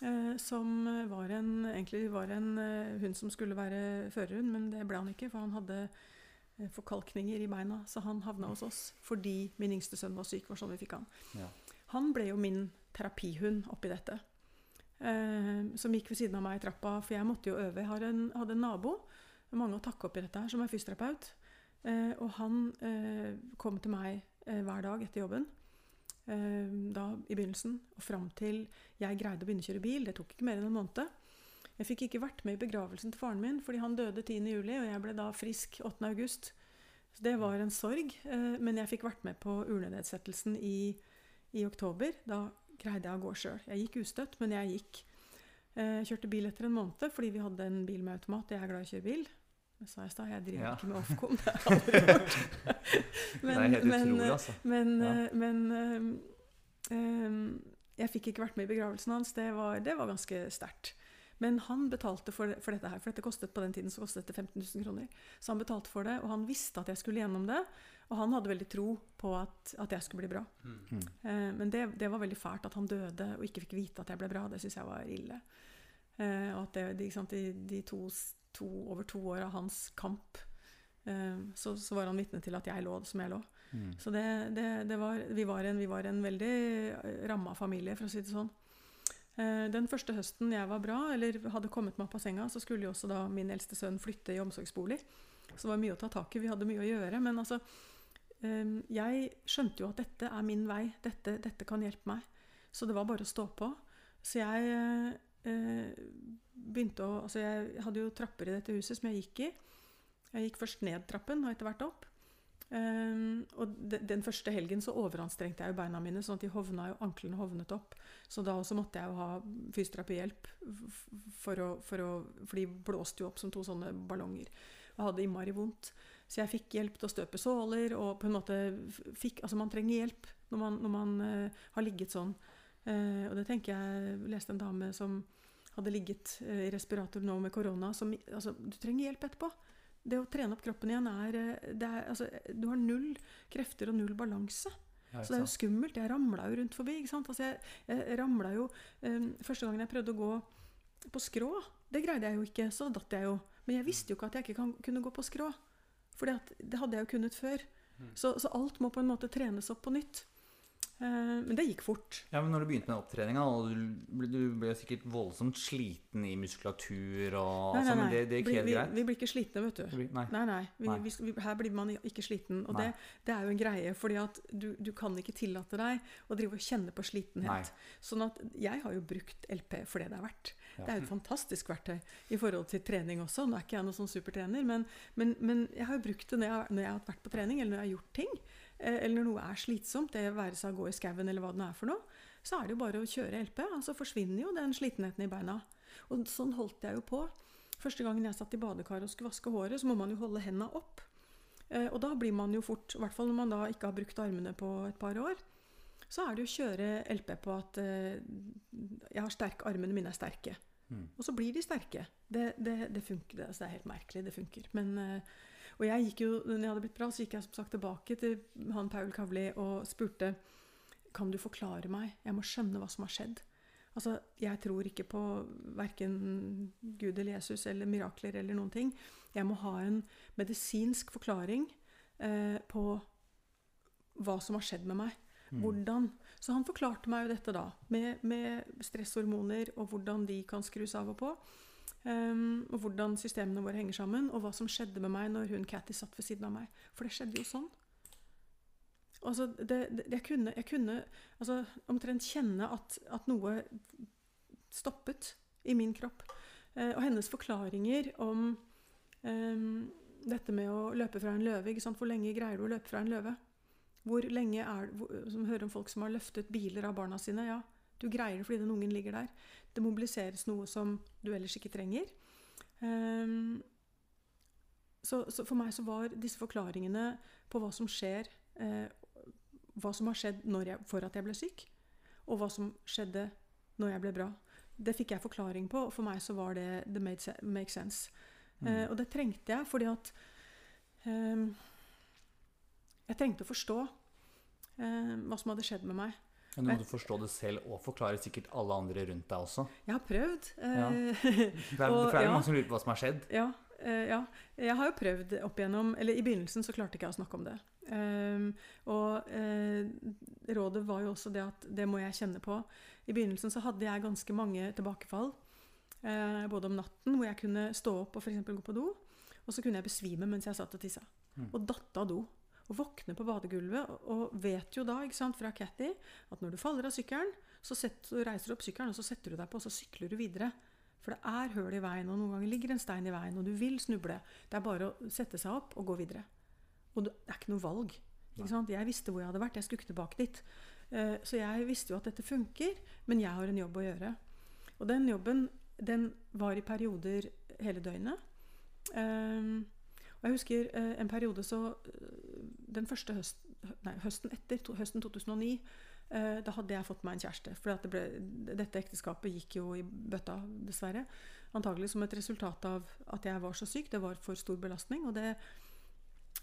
Eh, som var en, egentlig var en eh, hund som skulle være førerhund, men det ble han ikke, for han hadde Eh, forkalkninger i beina, så han havna hos oss fordi min yngste sønn var syk. var sånn vi fikk Han ja. Han ble jo min terapihund oppi dette. Eh, som gikk ved siden av meg i trappa, for jeg måtte jo øve. Jeg en, hadde en nabo mange å takke oppi dette her, som er fysioterapeut. Eh, og han eh, kom til meg eh, hver dag etter jobben. Da i begynnelsen og fram til jeg greide å begynne å kjøre bil. Det tok ikke mer enn en måned. Jeg fikk ikke vært med i begravelsen til faren min, fordi han døde 10. juli, og jeg ble da frisk 8. august. Så det var en sorg. Men jeg fikk vært med på urnenedsettelsen i, i oktober. Da greide jeg å gå sjøl. Jeg gikk ustøtt, men jeg gikk. Jeg kjørte bil etter en måned fordi vi hadde en bil med automat. Jeg er glad i å kjøre bil. Det sa jeg i stad. Jeg driver ja. ikke med Ofcom. Det har jeg aldri <laughs> gjort. det er helt men, utrolig, altså. Men, Ja. eh, men ehm, ehm, jeg fikk ikke vært med i begravelsen hans. Det var, det var ganske sterkt. Men han betalte for, for dette her, for dette kostet på den tiden så kostet det 15 000 kroner. Så han betalte for det, og han visste at jeg skulle gjennom det. Og han hadde veldig tro på at, at jeg skulle bli bra. Mm. Uh, men det, det var veldig fælt at han døde og ikke fikk vite at jeg ble bra. Det syns jeg var ille. Uh, og at det, de, ikke sant, de, de to, to, over to år av hans kamp, eh, så, så var han vitne til at jeg lå som jeg lå. Mm. Så det, det, det var, vi, var en, vi var en veldig eh, ramma familie, for å si det sånn. Eh, Den første høsten jeg var bra, eller hadde kommet meg opp av senga, så skulle jo også da min eldste sønn flytte i omsorgsbolig. Så det var mye å ta tak i. Vi hadde mye å gjøre. Men altså, jeg skjønte jo at dette er min vei. Dette, dette kan hjelpe meg. Så det var bare å stå på. Så jeg begynte å Altså, jeg hadde jo trapper i dette huset som jeg gikk i. Jeg gikk først ned trappen og etter hvert opp. Um, og de, den første helgen så overanstrengte jeg jo beina mine, sånn at de hovna jo, anklene hovnet opp. Så da også måtte jeg jo ha fysioterapihjelp, for å, for, å, for de blåste jo opp som to sånne ballonger. Og hadde innmari vondt. Så jeg fikk hjelp til å støpe såler, og på en måte fikk Altså, man trenger hjelp når man, når man uh, har ligget sånn. Eh, og det tenker jeg Jeg leste en dame som hadde ligget eh, i respirator nå med korona. Som, altså, du trenger hjelp etterpå. Det å trene opp kroppen igjen er, eh, det er altså, Du har null krefter og null balanse. Ja, Så det er jo skummelt. Jeg ramla jo rundt forbi. Altså, jeg, jeg ramla jo eh, Første gangen jeg prøvde å gå på skrå, det greide jeg jo ikke. Så datt jeg jo. Men jeg visste jo ikke at jeg ikke kan, kunne gå på skrå. For det hadde jeg jo kunnet før. Mm. Så, så alt må på en måte trenes opp på nytt. Eh, men det gikk fort. Ja, men når du begynte med opptreninga, du, du ble sikkert voldsomt sliten i muskulatur og Nei, nei, nei. men det, det gikk vi, helt vi, greit? vi blir ikke slitne, vet du. Blir- Nei. Vi, Nei. Vi, vi, her blir man ikke sliten. Og det, det er jo en greie, fordi at du, du kan ikke tillate deg å drive og kjenne på slitenhet. Sånn at jeg har jo brukt LP for det det er verdt. Ja. Det er jo et fantastisk verktøy i forhold til trening også. Nå er ikke jeg noen sånn supertrener, men, men, men jeg har jo brukt det når jeg, når jeg har vært på trening, eller når jeg har gjort ting. Eh, Eller når noe er slitsomt, det være seg å gå i skauen eller hva det er for noe. Så er det jo bare å kjøre LP. så forsvinner jo den slitenheten i beina. Og sånn holdt jeg jo på. Første gangen jeg satt i badekaret og skulle vaske håret, så må man jo holde henda opp. Eh, og da blir man jo fort, i hvert fall når man da ikke har brukt armene på et par år, så er det jo å kjøre LP på at eh, jeg har sterk, armene mine er sterke. Mm. Og så blir de sterke. Det, det, det funker. Det, altså det er helt merkelig. Det funker. Men, eh, og jeg gikk jo, når jeg hadde blitt bra, så gikk jeg som sagt tilbake til han Paul Kavli og spurte kan du forklare meg. Jeg må skjønne hva som har skjedd. Altså, Jeg tror ikke på verken Gud eller Jesus eller mirakler eller noen ting. Jeg må ha en medisinsk forklaring eh, på hva som har skjedd med meg. Mm. Hvordan? Så han forklarte meg jo dette da, med, med stresshormoner og hvordan de kan skrus av og på. Um, og hvordan systemene våre henger sammen, og hva som skjedde med meg når hun Cathy satt ved siden av meg. For det skjedde jo sånn. Altså, det, det, jeg kunne, jeg kunne altså, omtrent kjenne at, at noe stoppet i min kropp. Uh, og hennes forklaringer om um, dette med å løpe fra en løve. Hvor lenge greier du å løpe fra en løve? Hvor lenge er som hører om folk som har løftet biler av barna sine. Ja, du greier det fordi den ungen ligger der. Det mobiliseres noe som du ellers ikke trenger. Um, så, så for meg så var disse forklaringene på hva som skjer, eh, hva som har skjedd jeg, for at jeg ble syk, og hva som skjedde når jeg ble bra, det fikk jeg forklaring på, og for meg så var det the made make sense. Mm. Eh, og det trengte jeg, fordi at ehm, Jeg trengte å forstå eh, hva som hadde skjedd med meg. Men du måtte forstå det selv og forklare sikkert alle andre rundt deg også. Jeg har prøvd. Eh, ja. <laughs> det er, det er ja. mange som lurer på hva som har skjedd. Ja, eh, ja. Jeg har jo prøvd opp igjennom Eller i begynnelsen så klarte ikke jeg å snakke om det. Ehm, og eh, rådet var jo også det at det må jeg kjenne på. I begynnelsen så hadde jeg ganske mange tilbakefall. Eh, både om natten, hvor jeg kunne stå opp og f.eks. gå på do. Og så kunne jeg besvime mens jeg satt og tissa. Mm. Og datt av do. Og våkne på badegulvet. Og, vet jo da sant, fra Cathy at når du faller av sykkelen, så, setter, reiser du opp sykkelen og så setter du deg på, og så sykler du videre. For det er høl i veien, og noen ganger ligger en stein i veien, og du vil snuble. Det er bare å sette seg opp og gå videre. Og det er ikke noe valg. Ikke? Jeg visste hvor jeg hadde vært. Jeg skulle ikke tilbake dit. Eh, Så jeg visste jo at dette funker, men jeg har en jobb å gjøre. Og den jobben den var i perioder hele døgnet. Um, og jeg husker eh, en periode så eh, den første høst, nei, høsten etter, to, høsten 2009, eh, da hadde jeg fått meg en kjæreste. For det dette ekteskapet gikk jo i bøtta, dessverre. Antagelig som et resultat av at jeg var så syk. Det var for stor belastning. Og det,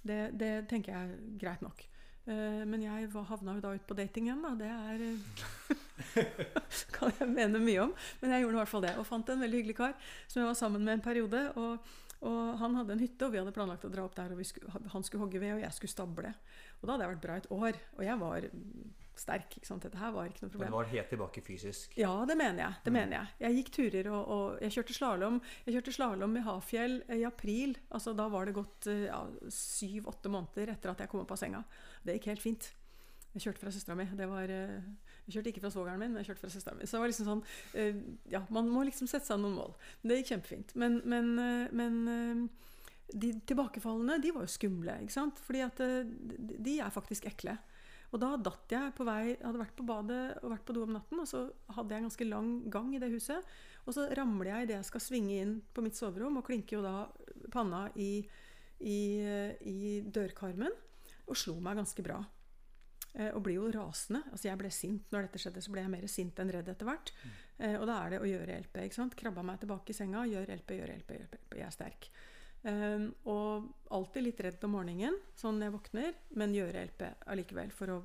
det, det tenker jeg er greit nok. Eh, men jeg havna jo da ut på dating igjen, da. Det er eh, <laughs> kan jeg mene mye om. Men jeg gjorde i hvert fall det. Og fant en veldig hyggelig kar som jeg var sammen med en periode. Og, og han hadde en hytte, og vi hadde planlagt å dra opp der. Og skulle, han skulle hogge ved, og jeg skulle stable. Og da hadde jeg vært bra et år. Og jeg var sterk. ikke sant? Dette her var ikke noe problem. Men det var helt tilbake fysisk? Ja, det mener jeg. det mener Jeg Jeg gikk turer, og, og jeg kjørte slalåm. Jeg kjørte slalåm i Hafjell i april. altså Da var det gått ja, syv-åtte måneder etter at jeg kom opp av senga. Det gikk helt fint. Jeg kjørte fra søstera mi. Jeg kjørte ikke fra svogeren min, men jeg kjørte fra søsteren min. Så det var liksom sånn Ja, man må liksom sette seg noen mål. Det gikk kjempefint. Men, men, men de tilbakefallene, de var jo skumle, ikke sant? Fordi at de er faktisk ekle. Og da datt jeg på vei hadde vært på badet og vært på do om natten, og så hadde jeg en ganske lang gang i det huset. Og så ramler jeg idet jeg skal svinge inn på mitt soverom, og klinker jo da panna i, i, i dørkarmen. Og slo meg ganske bra. Eh, og blir jo rasende. Altså Jeg ble sint når dette skjedde, så ble jeg mer sint enn redd etter hvert. Mm. Eh, og da er det å gjøre LP. ikke sant? Krabba meg tilbake i senga, gjør LP, gjør LP, gjør LP. Jeg er sterk. Um, og alltid litt redd om morgenen, sånn jeg våkner, men gjøre LP allikevel for å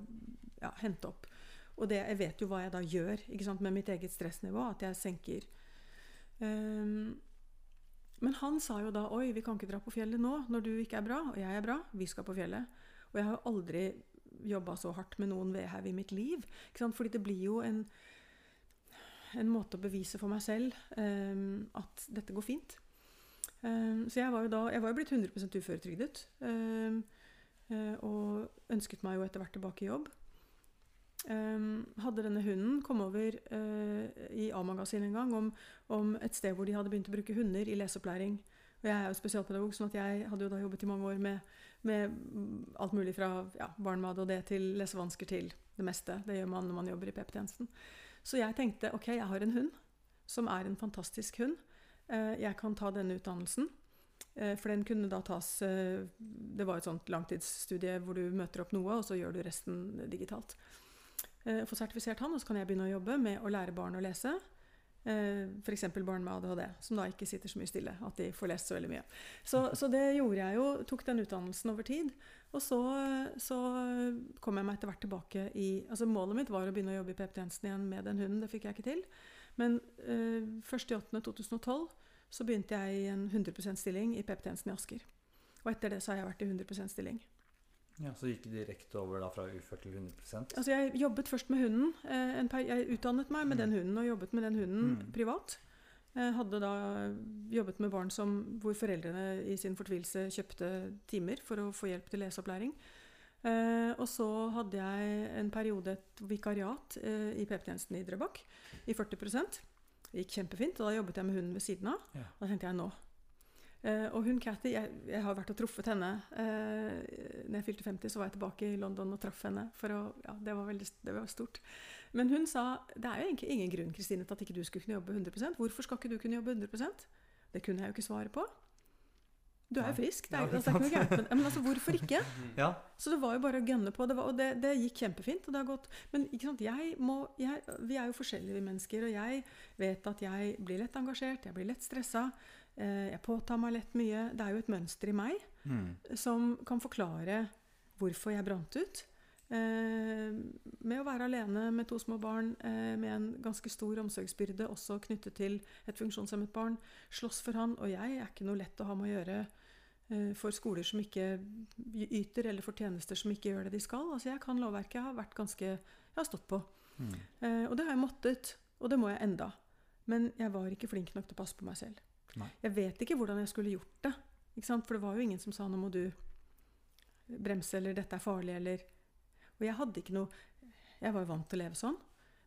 ja, hente opp. Og det, jeg vet jo hva jeg da gjør ikke sant, med mitt eget stressnivå, at jeg senker. Um, men han sa jo da 'oi, vi kan ikke dra på fjellet nå når du ikke er bra', og jeg er bra. Vi skal på fjellet. Og jeg har jo aldri jobba så hardt med noen vedhev i mitt liv. Ikke sant? Fordi det blir jo en, en måte å bevise for meg selv um, at dette går fint. Um, så jeg var jo da Jeg var jo blitt 100 uføretrygdet. Um, og ønsket meg jo etter hvert tilbake i jobb. Hadde denne hunden kom over uh, i A-magasinet en gang om, om, et sted hvor de hadde begynt å bruke hunder i leseopplæring. Og jeg er jo spesialpedagog, sånn at jeg hadde jo da jobbet i mange år med, med alt mulig fra ja, barn og det til lesevansker til det meste. Det gjør man når man jobber i PP-tjenesten. Så jeg tenkte ok, jeg har en hund som er en fantastisk hund. Eh, jeg kan ta denne utdannelsen. Eh, for den kunne da tas eh, Det var et sånt langtidsstudie hvor du møter opp noe, og så gjør du resten digitalt. Få sertifisert han, og så kan jeg begynne å jobbe med å lære barn å lese. F.eks. barn med ADHD, som da ikke sitter så mye stille. At de får lest så veldig mye. Så, så det gjorde jeg jo. Tok den utdannelsen over tid. Og så, så kom jeg meg etter hvert tilbake i altså Målet mitt var å begynne å jobbe i PP-tjenesten igjen med den hunden. Det fikk jeg ikke til. Men eh, 1.8.2012 så begynte jeg i en 100% stilling i PP-tjenesten i Asker. Og etter det så har jeg vært i 100% stilling. Ja, Så gikk du direkte over da fra ufør til 100% Altså Jeg jobbet først med hunden. Eh, jeg utdannet meg med mm. den hunden og jobbet med den hunden mm. privat. Jeg hadde da jobbet med barn som, hvor foreldrene i sin fortvilelse kjøpte timer for å få hjelp til leseopplæring. Eh, og så hadde jeg en periode et vikariat eh, i PP-tjenesten i Drøbak i 40% Det gikk kjempefint, og da jobbet jeg med hunden ved siden av. Ja. Da tenkte jeg nå. Eh, og hun Cathy, jeg, jeg, har vært og truffet henne. Eh, når jeg fylte 50, så var jeg tilbake i London og traff henne. For å, ja, det, var veldig, det var stort. Men hun sa det er jo egentlig ingen grunn Kristine, til at ikke du skulle kunne jobbe 100% Hvorfor skal ikke du kunne jobbe 100% Det kunne jeg jo ikke svare på. Du er jo frisk. Det er, altså, det er ikke noe gærent. Men, men altså, hvorfor ikke? <laughs> Ja. Så det var jo bare å gønne på. Det var, og det, det, gikk kjempefint. og det har gått, Men ikke sant, jeg må, jeg, vi er jo forskjellige mennesker, og jeg vet at jeg blir lett engasjert, jeg blir lett stressa. Eh, jeg påtar meg lett mye. Det er jo et mønster i meg mm. som kan forklare hvorfor jeg brant ut. Eh, med å være alene med to små barn, eh, med en ganske stor omsorgsbyrde også knyttet til et funksjonshemmet barn. Slåss for han. Og jeg er ikke noe lett å ha med å gjøre Eh, for skoler som ikke yter, eller for tjenester som ikke gjør det de skal. Altså Jeg kan lovverket. Jeg har vært ganske Jeg har stått på. Mm. Eh, og det har jeg måttet. Og det må jeg enda. Men jeg var ikke flink nok til å passe på meg selv. Nei. Jeg vet ikke hvordan jeg skulle gjort det. For det var jo ingen som sa 'nå må du bremse', eller 'dette er farlig', eller Og jeg hadde ikke noe Jeg var jo vant til å leve sånn.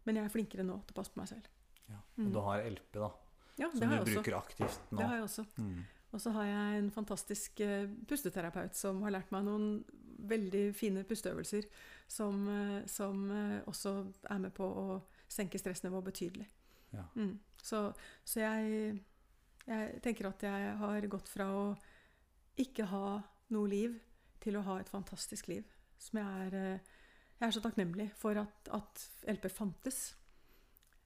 Men jeg er flinkere nå til å passe på meg selv. Ja. Og mm. du har LP, da? Ja, som du bruker aktivt nå? Det har jeg også. Mm. Og så har jeg en fantastisk uh, pusteterapeut som har lært meg noen veldig fine pusteøvelser som, uh, som uh, også er med på å senke stressnivået betydelig. Ja. Mm. Så, så jeg, jeg, tenker at jeg har gått fra å ikke ha noe liv til å ha et fantastisk liv. Som jeg er, eh, jeg er så takknemlig for at, at LP fantes.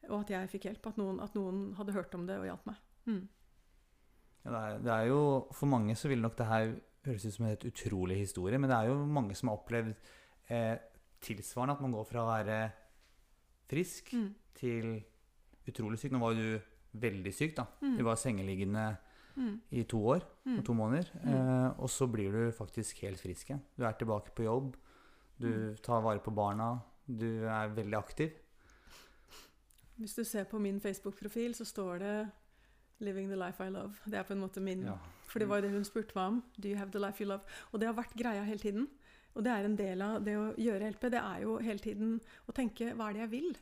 Og at jeg fikk hjelp. At noen, at noen hadde hørt om det og hjalp meg. Mm. Ja, det, er, det er jo, For mange så vil nok det her høres ut som en helt utrolig historie, men det er jo mange som har opplevd eh, tilsvarende at man går fra å være frisk Mm. til utrolig syk. Nå var jo du veldig syk, da. Mm. Du var sengeliggende Mm. i to år Mm. og to måneder. Mm. Eh, og så blir du faktisk helt frisk igjen. Du er tilbake på jobb. Du Mm. tar vare på barna. Du er veldig aktiv. Hvis du ser på min Facebook-profil, så står det 'Living the life I love'. Det er på en måte min Ja. For det var jo det hun spurte meg om. Do you have the life you love? Og det har vært greia hele tiden. Og det er en del av det å gjøre LP. Det er jo hele tiden å tenke hva er det jeg vil?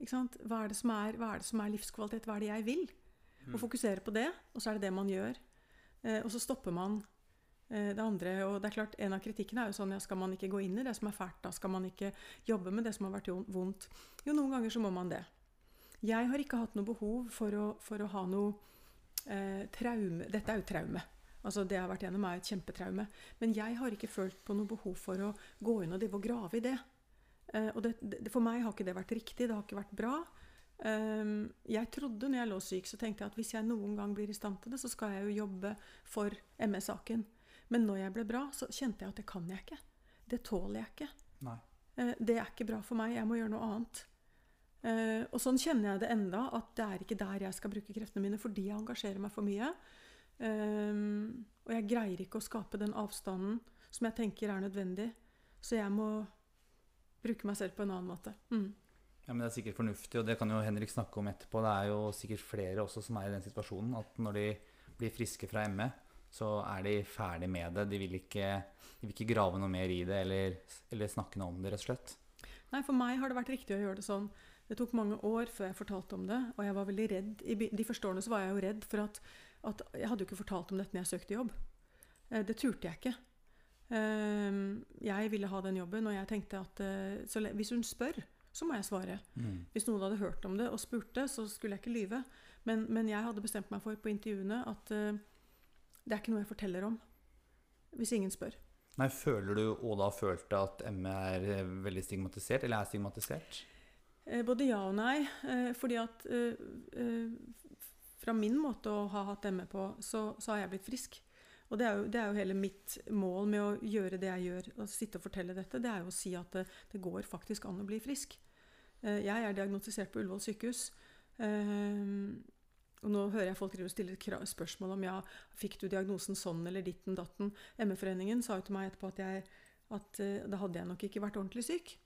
Hva, er det som er, hva er det som er livskvalitet? Hva er det jeg vil? Mm. Og fokusere på det, og så er det det man gjør. Eh, og så stopper man eh, det andre. Og det er klart, en av kritikkene er jo sånn ja, skal man ikke gå inn i det som er fælt? Da skal man ikke jobbe med det som har vært vondt? Jo, noen ganger så må man det. Jeg har ikke hatt noe behov for å, for å ha noe eh, traume Dette er jo traume. Altså Det jeg har vært gjennom, er et kjempetraume. Men jeg har ikke følt på noe behov for å gå inn og og grave i det. Eh, og det, det, for meg har ikke det vært riktig. Det har ikke vært bra. Um, jeg trodde når jeg lå syk, så tenkte jeg at hvis jeg noen gang blir i stand til det, så skal jeg jo jobbe for MS-saken. Men når jeg ble bra, så kjente jeg at det kan jeg ikke. Det tåler jeg ikke. Nei. Eh, det er ikke bra for meg. Jeg må gjøre noe annet. Eh, og sånn kjenner jeg det enda, at det er ikke der jeg skal bruke kreftene mine fordi jeg engasjerer meg for mye. Um, og jeg greier ikke å skape den avstanden som jeg tenker er nødvendig. Så jeg må bruke meg selv på en annen måte. Mm. Ja, men Det er sikkert fornuftig, og det kan jo Henrik snakke om etterpå. Det er jo sikkert flere også som er i den situasjonen at når de blir friske fra ME, så er de ferdig med det. De vil ikke, de vil ikke grave noe mer i det eller, eller snakke noe om det, rett og slett. Nei, for meg har det vært riktig å gjøre det sånn. Det tok mange år før jeg fortalte om det, og jeg var veldig redd. I de første årene så var jeg jo redd for at, at Jeg hadde jo ikke fortalt om dette når jeg søkte jobb. Eh, Det turte jeg ikke. Eh, Jeg ville ha den jobben, og jeg tenkte at eh, hvis hun spør, så må jeg svare. Hvis noen hadde hørt om det og spurte, så skulle jeg ikke lyve. Men, men jeg hadde bestemt meg for på intervjuene at eh, det er ikke noe jeg forteller om hvis ingen spør. Nei, Føler du og da følte at ME er eh, veldig stigmatisert, eller er stigmatisert? Eh, Både ja og nei. Eh, fordi at fra min måte å ha hatt ME på, så, så har jeg blitt frisk. Og det er, jo, det er jo hele mitt mål med å gjøre det jeg gjør, og sitte og fortelle dette, det er jo å si at det, det går faktisk an å bli frisk. Eh, jeg er diagnostisert på Ullevål sykehus. Eh, og nå hører jeg folk stille spørsmål om ja, fikk du diagnosen sånn eller ditten datten. ME-foreningen sa jo til meg etterpå at, jeg, at eh, da hadde jeg nok ikke vært ordentlig syk.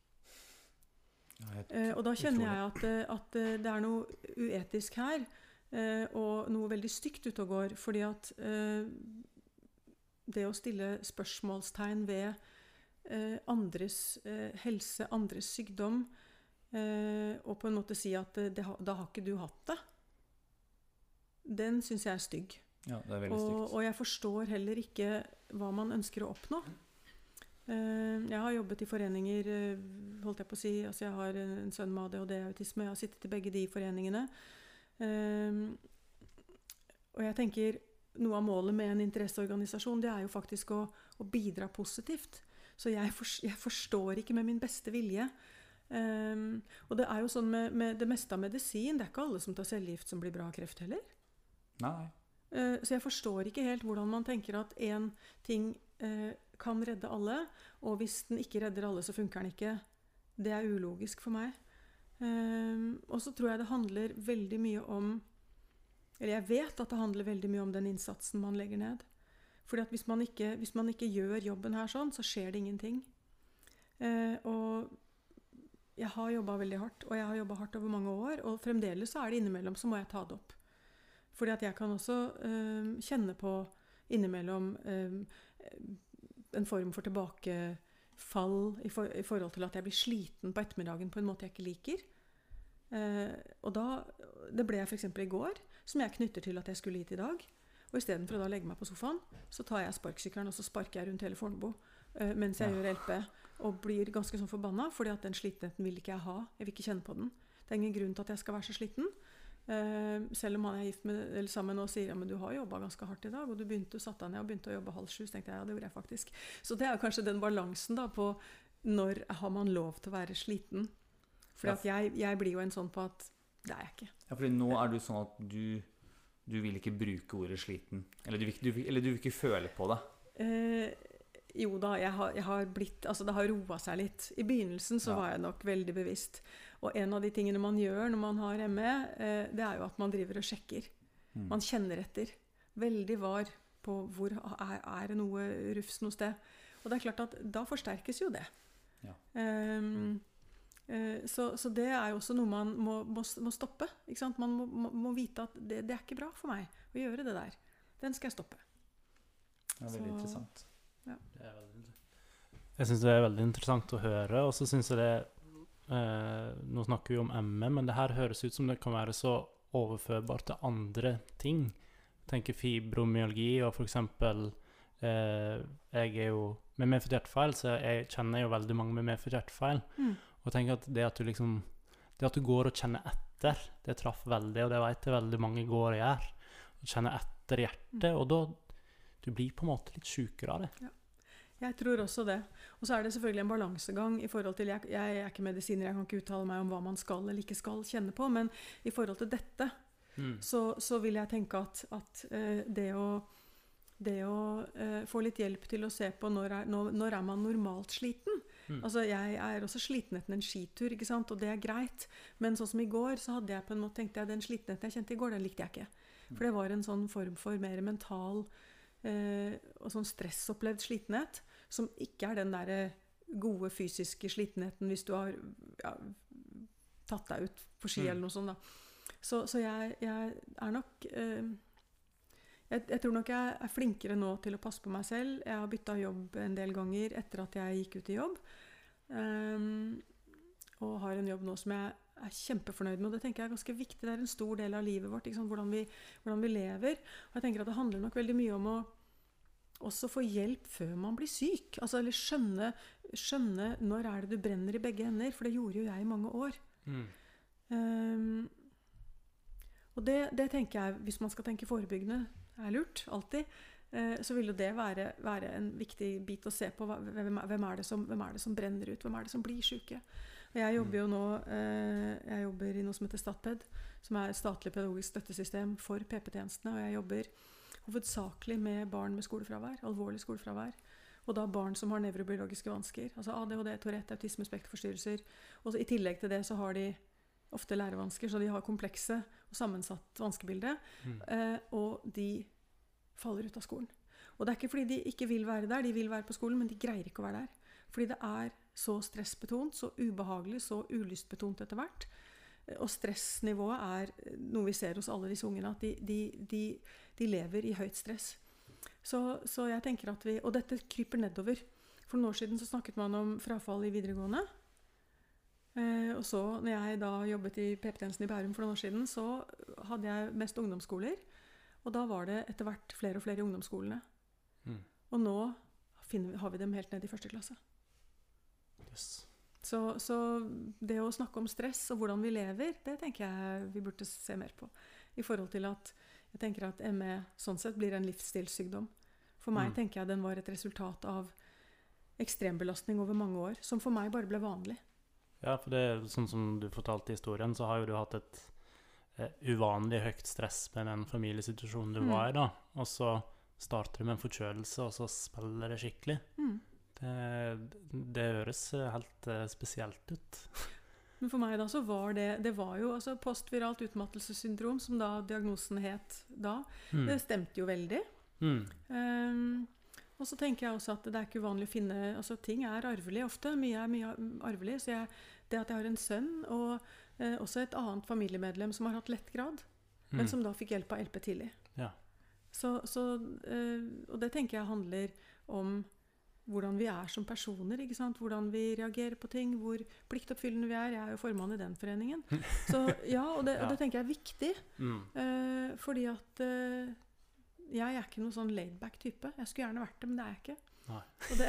Ja, og da kjenner jeg at, at det er noe uetisk her, og noe veldig stygt ute og går. Fordi at det å stille spørsmålstegn ved eh, andres eh, helse, andres sykdom, eh, og på en måte si at eh, det, da har ikke du hatt det, den syns jeg er stygg. Ja, det er veldig Og, stygt. og jeg forstår heller ikke hva man ønsker å oppnå. Eh, Jeg har jobbet i foreninger, eh, holdt jeg på å si. Altså jeg har en en sønn med ADHD-autisme. Jeg har sittet i begge de foreningene. Og jeg tenker noe av målet med en interesseorganisasjon, det er jo faktisk å, å bidra positivt. Så jeg, for, jeg forstår ikke med min beste vilje. Um, og det er jo sånn med, med det meste av medisin, det er ikke alle som tar cellegift som blir bra av kreft heller. Nei, Uh, Så jeg forstår ikke helt hvordan man tenker at én ting uh, kan redde alle, og hvis den ikke redder alle, så funker den ikke. Det er ulogisk for meg. Um, og så tror jeg det handler veldig mye om Eller jeg vet at det handler veldig mye om den innsatsen man legger ned. Fordi at hvis man ikke, hvis man ikke gjør jobben her sånn, så skjer det ingenting. Eh, og jeg har jobba veldig hardt, og jeg har jobba hardt over mange år. Og fremdeles så er det innimellom så må jeg ta det opp. Fordi at jeg kan også eh, kjenne på innimellom eh, en form for tilbakefall i, for, i forhold til at jeg blir sliten på ettermiddagen på en måte jeg ikke liker. Eh, og da, Det ble jeg f.eks. i går, som jeg knytter til at jeg skulle hit i dag. Og istedenfor å da legge meg på sofaen, så tar jeg sparkesykkelen og så sparker jeg rundt hele Fornebu uh, mens jeg Ja. gjør LP. Og blir ganske sånn forbanna, fordi at den slitenheten vil ikke jeg ha. Jeg vil ikke kjenne på den. Det er ingen grunn til at jeg skal være så sliten. Uh, selv om han er gift med, eller sammen og sier ja, men du har jobba ganske hardt i dag, og du begynte, satte deg ned og begynte å jobbe halv sju, så tenkte jeg ja, det gjorde jeg faktisk. Så det er kanskje den balansen da på når har man lov til å være sliten. For jeg, jeg blir jo en sånn på at det er jeg ikke. Ja, fordi nå er du sånn at du, du vil ikke bruke ordet sliten. Eller du vil, du vil, eller du vil ikke føle på det. Eh, jo da, jeg har, jeg har blitt Altså, det har roa seg litt. I begynnelsen så Ja. var jeg nok veldig bevisst. Og en av de tingene man gjør når man har ME, eh, det er jo at man driver og sjekker. Mm. Man kjenner etter. Veldig var på hvor er, er det noe rufs noe sted. Og det er klart at da forsterkes jo det. Ja. Eh, så, så det er jo også noe man må, må, må stoppe. Ikke sant? Man må, må, vite at det, det er ikke bra for meg å gjøre det der. Den skal jeg stoppe. Det er veldig Så- interessant. Det er veldig Jeg syns det er veldig interessant å høre, og så syns jeg det eh, Nå snakker vi om ME, men det her høres ut som det kan være så overførbart til andre ting. Tenker fibromyalgi og for eksempel eh, Jeg er jo med medfødt hjertefeil, så jeg kjenner jo veldig mange med medfødt hjertefeil. Mm. Og jeg tenker at det at du liksom Det at du går og kjenner etter, det traff veldig, og det vet jeg veldig mange går og gjør. Og kjenner etter hjertet, og da Du blir på en måte litt sjukere av det. Jeg tror også det. Og så er det selvfølgelig en balansegang i forhold til Jeg, jeg er ikke medisiner, jeg kan ikke uttale meg om hva man skal eller ikke skal kjenne på, men i forhold til dette Mm. så, så vil jeg tenke at, at eh, det å, det å uh, få litt hjelp til å se på når er, når, når er man normalt sliten. Mm. Altså Jeg er også sliten etter en skitur, ikke sant? og det er greit. Men sånn som i går, så hadde jeg på en måte tenkte jeg den slitenheten jeg kjente i går, den likte jeg ikke. For det var en sånn form for mer mental eh, og sånn stressopplevd slitenhet, som ikke er den derre gode fysiske slitenheten hvis du har ja, tatt deg ut på ski Mm. eller noe sånt. da. Så, så jeg, jeg er nok eh, jeg, jeg tror nok jeg er flinkere nå til å passe på meg selv. Jeg har bytta jobb en del ganger etter at jeg gikk ut i jobb. Um, og har en jobb nå som jeg er kjempefornøyd med. Og det tenker jeg er ganske viktig. Det er en stor del av livet vårt? Hvordan, vi, hvordan vi lever. Og jeg tenker at det handler nok veldig mye om å også få hjelp før man blir syk. Altså, eller skjønne, skjønne når er det du brenner i begge ender. For det gjorde jo jeg i mange år. Mm. Um, og det, det tenker jeg, hvis man skal tenke forebyggende, er lurt. Alltid. Eh, så vil jo det være, være en viktig bit å se på. Hvem, hvem, er det som, hvem er det som brenner ut? Hvem er det som blir syke? Og jeg jobber jo nå eh, jeg jobber i noe som heter Statped, som er et statlig pedagogisk støttesystem for PP-tjenestene. Og jeg jobber hovedsakelig med barn med skolefravær, alvorlig skolefravær. Og da barn som har nevrobiologiske vansker. Altså ADHD, Tourette, autisme, spekterforstyrrelser. Og I tillegg til det så har de ofte lærevansker, så de har komplekse og sammensatt vanskebilde. Mm. Eh, og de faller ut av skolen. Og det er ikke fordi de ikke vil være der, de vil være på skolen, men de greier ikke å være der. Fordi det er så stressbetont, så ubehagelig, så ulystbetont etter hvert. Eh, Og stressnivået er noe vi ser hos alle disse ungene, at de, de, de, de lever i høyt stress. Så, så jeg tenker at vi, Og dette kryper nedover. For noen år siden så snakket man om frafall i videregående. Eh, og så, når jeg da jobbet i PP-tjenesten i Bærum for noen år siden, så hadde jeg mest ungdomsskoler. Og da var det etter hvert flere og flere i ungdomsskolene. Mm. Og nå finner har vi dem helt ned i første klasse. Yes. Så, så det å snakke om stress og hvordan vi lever, det tenker jeg vi burde se mer på. I forhold til at jeg tenker at ME sånn sett blir en livsstilssykdom. For meg Mm. tenker jeg den var et resultat av ekstrembelastning over mange år, som for meg bare ble vanlig. Ja, for det er sånn som du fortalte i historien, så har jo du hatt et eh, uvanlig høyt stress med den familiesituasjonen du Mm. var i, da. Og så starter du med en forkjølelse, og så spiller det skikkelig. Mm. Det, det høres eh, helt eh, spesielt ut. <laughs> Men for meg da så var det Det var jo altså postviralt utmattelsessyndrom, som da diagnosen het da. Mm. Det stemte jo veldig. Mm. Um, og så tenker jeg også at det er ikke uvanlig å finne altså Ting er arvelig ofte. Mye er mye arvelig. Så jeg, det at jeg har en sønn og eh, også et annet familiemedlem som har hatt lettgrad, Mm. men som da fikk hjelp av LP tidlig. Ja. Så, så, eh, og det tenker jeg handler om hvordan vi er som personer. ikke sant? Hvordan vi reagerer på ting, hvor pliktoppfyllende vi er. Jeg er jo formann i den foreningen. <laughs> Så ja, og det, og det tenker jeg er viktig. Mm. Eh, fordi at eh, jeg er ikke noen sånn laidback type. Jeg skulle gjerne vært det, men det er jeg ikke. Det,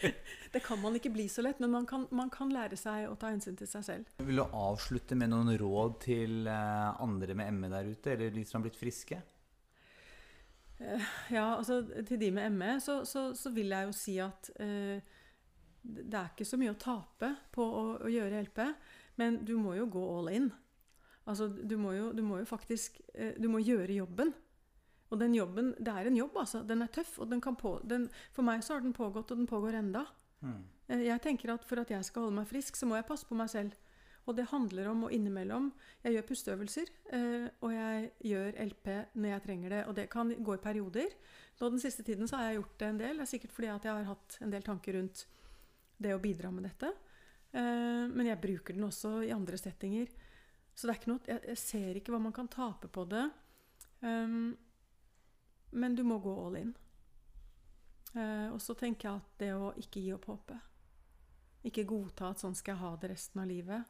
<laughs> det kan man ikke bli så lett, men man kan, man kan lære seg å ta hensyn til seg selv. Vil du avslutte med noen råd til eh, andre med ME der ute, eller de som har blitt friske? Ja, altså til de med ME så, så, så vil jeg jo si at eh, det er ikke så mye å tape på å, å gjøre LP, men du må jo gå all in. Altså, du må jo, du må jo faktisk eh, Du må gjøre jobben. Og den jobben, det er en jobb, altså. Den er tøff. Og den kan på, den, for meg så har den pågått, og den pågår enda. Mm. Eh, Jeg tenker at for at jeg skal holde meg frisk, så må jeg passe på meg selv. Og det handler om å innimellom Jeg gjør pusteøvelser, eh, og jeg gjør LP når jeg trenger det. Og det kan gå i perioder. Nå Den siste tiden så har jeg gjort det en del. Det er sikkert fordi at jeg har hatt en del tanker rundt det å bidra med dette. Eh, Men jeg bruker den også i andre settinger. Så det er ikke noe, jeg, jeg ser ikke hva man kan tape på det. Um, men du må gå all in. Eh, og så tenker jeg at det å ikke gi opp håpet Ikke godta at sånn skal jeg ha det resten av livet.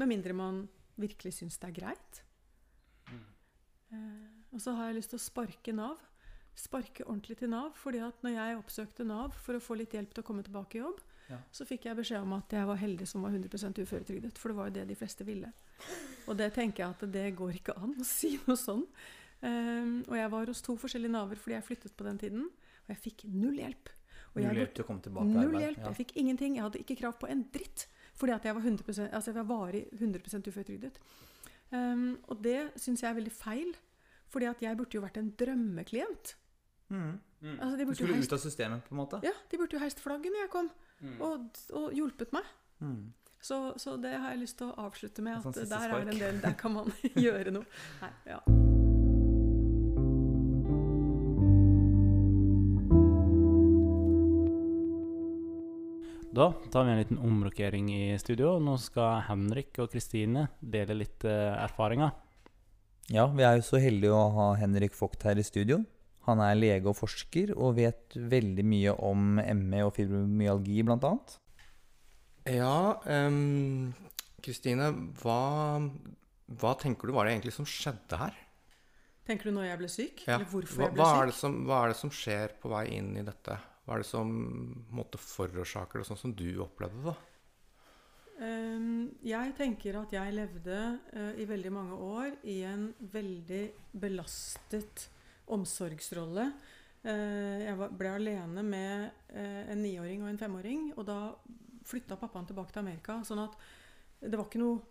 Med mindre man virkelig syns det er greit. Eh, og så har jeg lyst til å sparke Nav. Sparke ordentlig til Nav. fordi at når jeg oppsøkte Nav for å få litt hjelp til å komme tilbake i jobb, Ja. så fikk jeg beskjed om at jeg var heldig som var 100% uføretrygdet. For det var jo det de fleste ville. Og det tenker jeg at det går ikke an å si noe sånn. Um, og jeg var hos to forskjellige Naver fordi jeg flyttet på den tiden. Og jeg fikk null hjelp. Og Null hjelp til å komme tilbake Null arbeid. hjelp. Ja. Jeg fikk ingenting. Jeg hadde ikke krav på en dritt. Fordi at jeg var 100% altså jeg var varig 100 uføretrygdet. Um, og det syns jeg er veldig feil. Fordi at jeg burde jo vært en drømmeklient. Mm. Altså, de Du skulle heist, ut av systemet, på en måte? ja, de burde jo heist flagget når jeg kom, Mm. og, og hjulpet meg. Mm. Så, så det har jeg lyst til å avslutte med. At sånn der er det en del, der kan man <laughs> gjøre noe. Nei, ja. Da tar vi en liten omrokering i studio. Nå skal Henrik og Kristine dele litt eh, erfaringer. Ja, vi er jo så heldige å ha Henrik Vogt her i studio. Han er lege og forsker og vet veldig mye om ME og fibromyalgi bl.a. Ja, Kristine, Kristine, hva, hva tenker du var det egentlig som skjedde her? Tenker du når jeg ble syk? Ja. Eller hvorfor Hva, jeg hva, syk? er det som, hva er det som skjer på vei inn i dette? Hva er det som måtte forårsaker det, sånn som du opplevde det? Ehm, jeg tenker at jeg levde eh, i veldig mange år i en veldig belastet omsorgsrolle. Eh, jeg ble alene med eh, en niåring og en femåring, og da flytta pappaen tilbake til Amerika. Sånn at det var ikke noe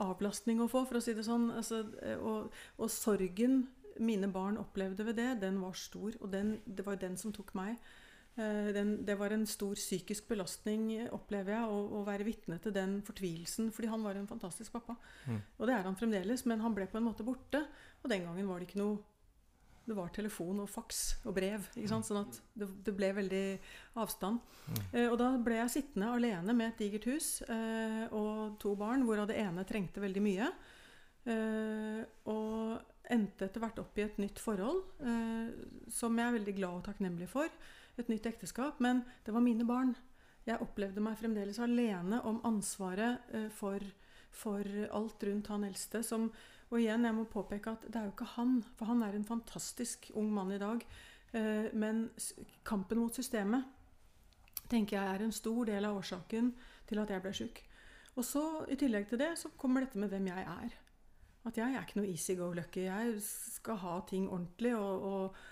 avlastning å få, for å si det sånn. Altså, og, og sorgen mine barn opplevde ved det, den var stor. Og den, det var den som tok meg. Eh, Den, det var en stor psykisk belastning, opplever jeg, å, å være vitne til den fortvilelsen. Fordi han var en fantastisk pappa. Mm. Og det er han fremdeles, men han ble på en måte borte. Og den gangen var det ikke noe Det var telefon og faks og brev. ikke sant? Sånn at det, det ble veldig avstand. Mm. Eh, og da ble jeg sittende alene med et digert hus eh, og to barn, hvorav det ene trengte veldig mye. Eh, og endte etter hvert opp i et nytt forhold, eh, som jeg er veldig glad og takknemlig for. Et nytt ekteskap. Men det var mine barn. Jeg opplevde meg fremdeles alene om ansvaret eh, for, for alt rundt han eldste. Som, og igjen, jeg må påpeke at det er jo ikke han, for han er en fantastisk ung mann i dag. Eh, men kampen mot systemet tenker jeg er en stor del av årsaken til at jeg ble sjuk. Og så, i tillegg til det, så kommer dette med hvem jeg er. At jeg er ikke noe easy go lucky. Jeg skal ha ting ordentlig, og, og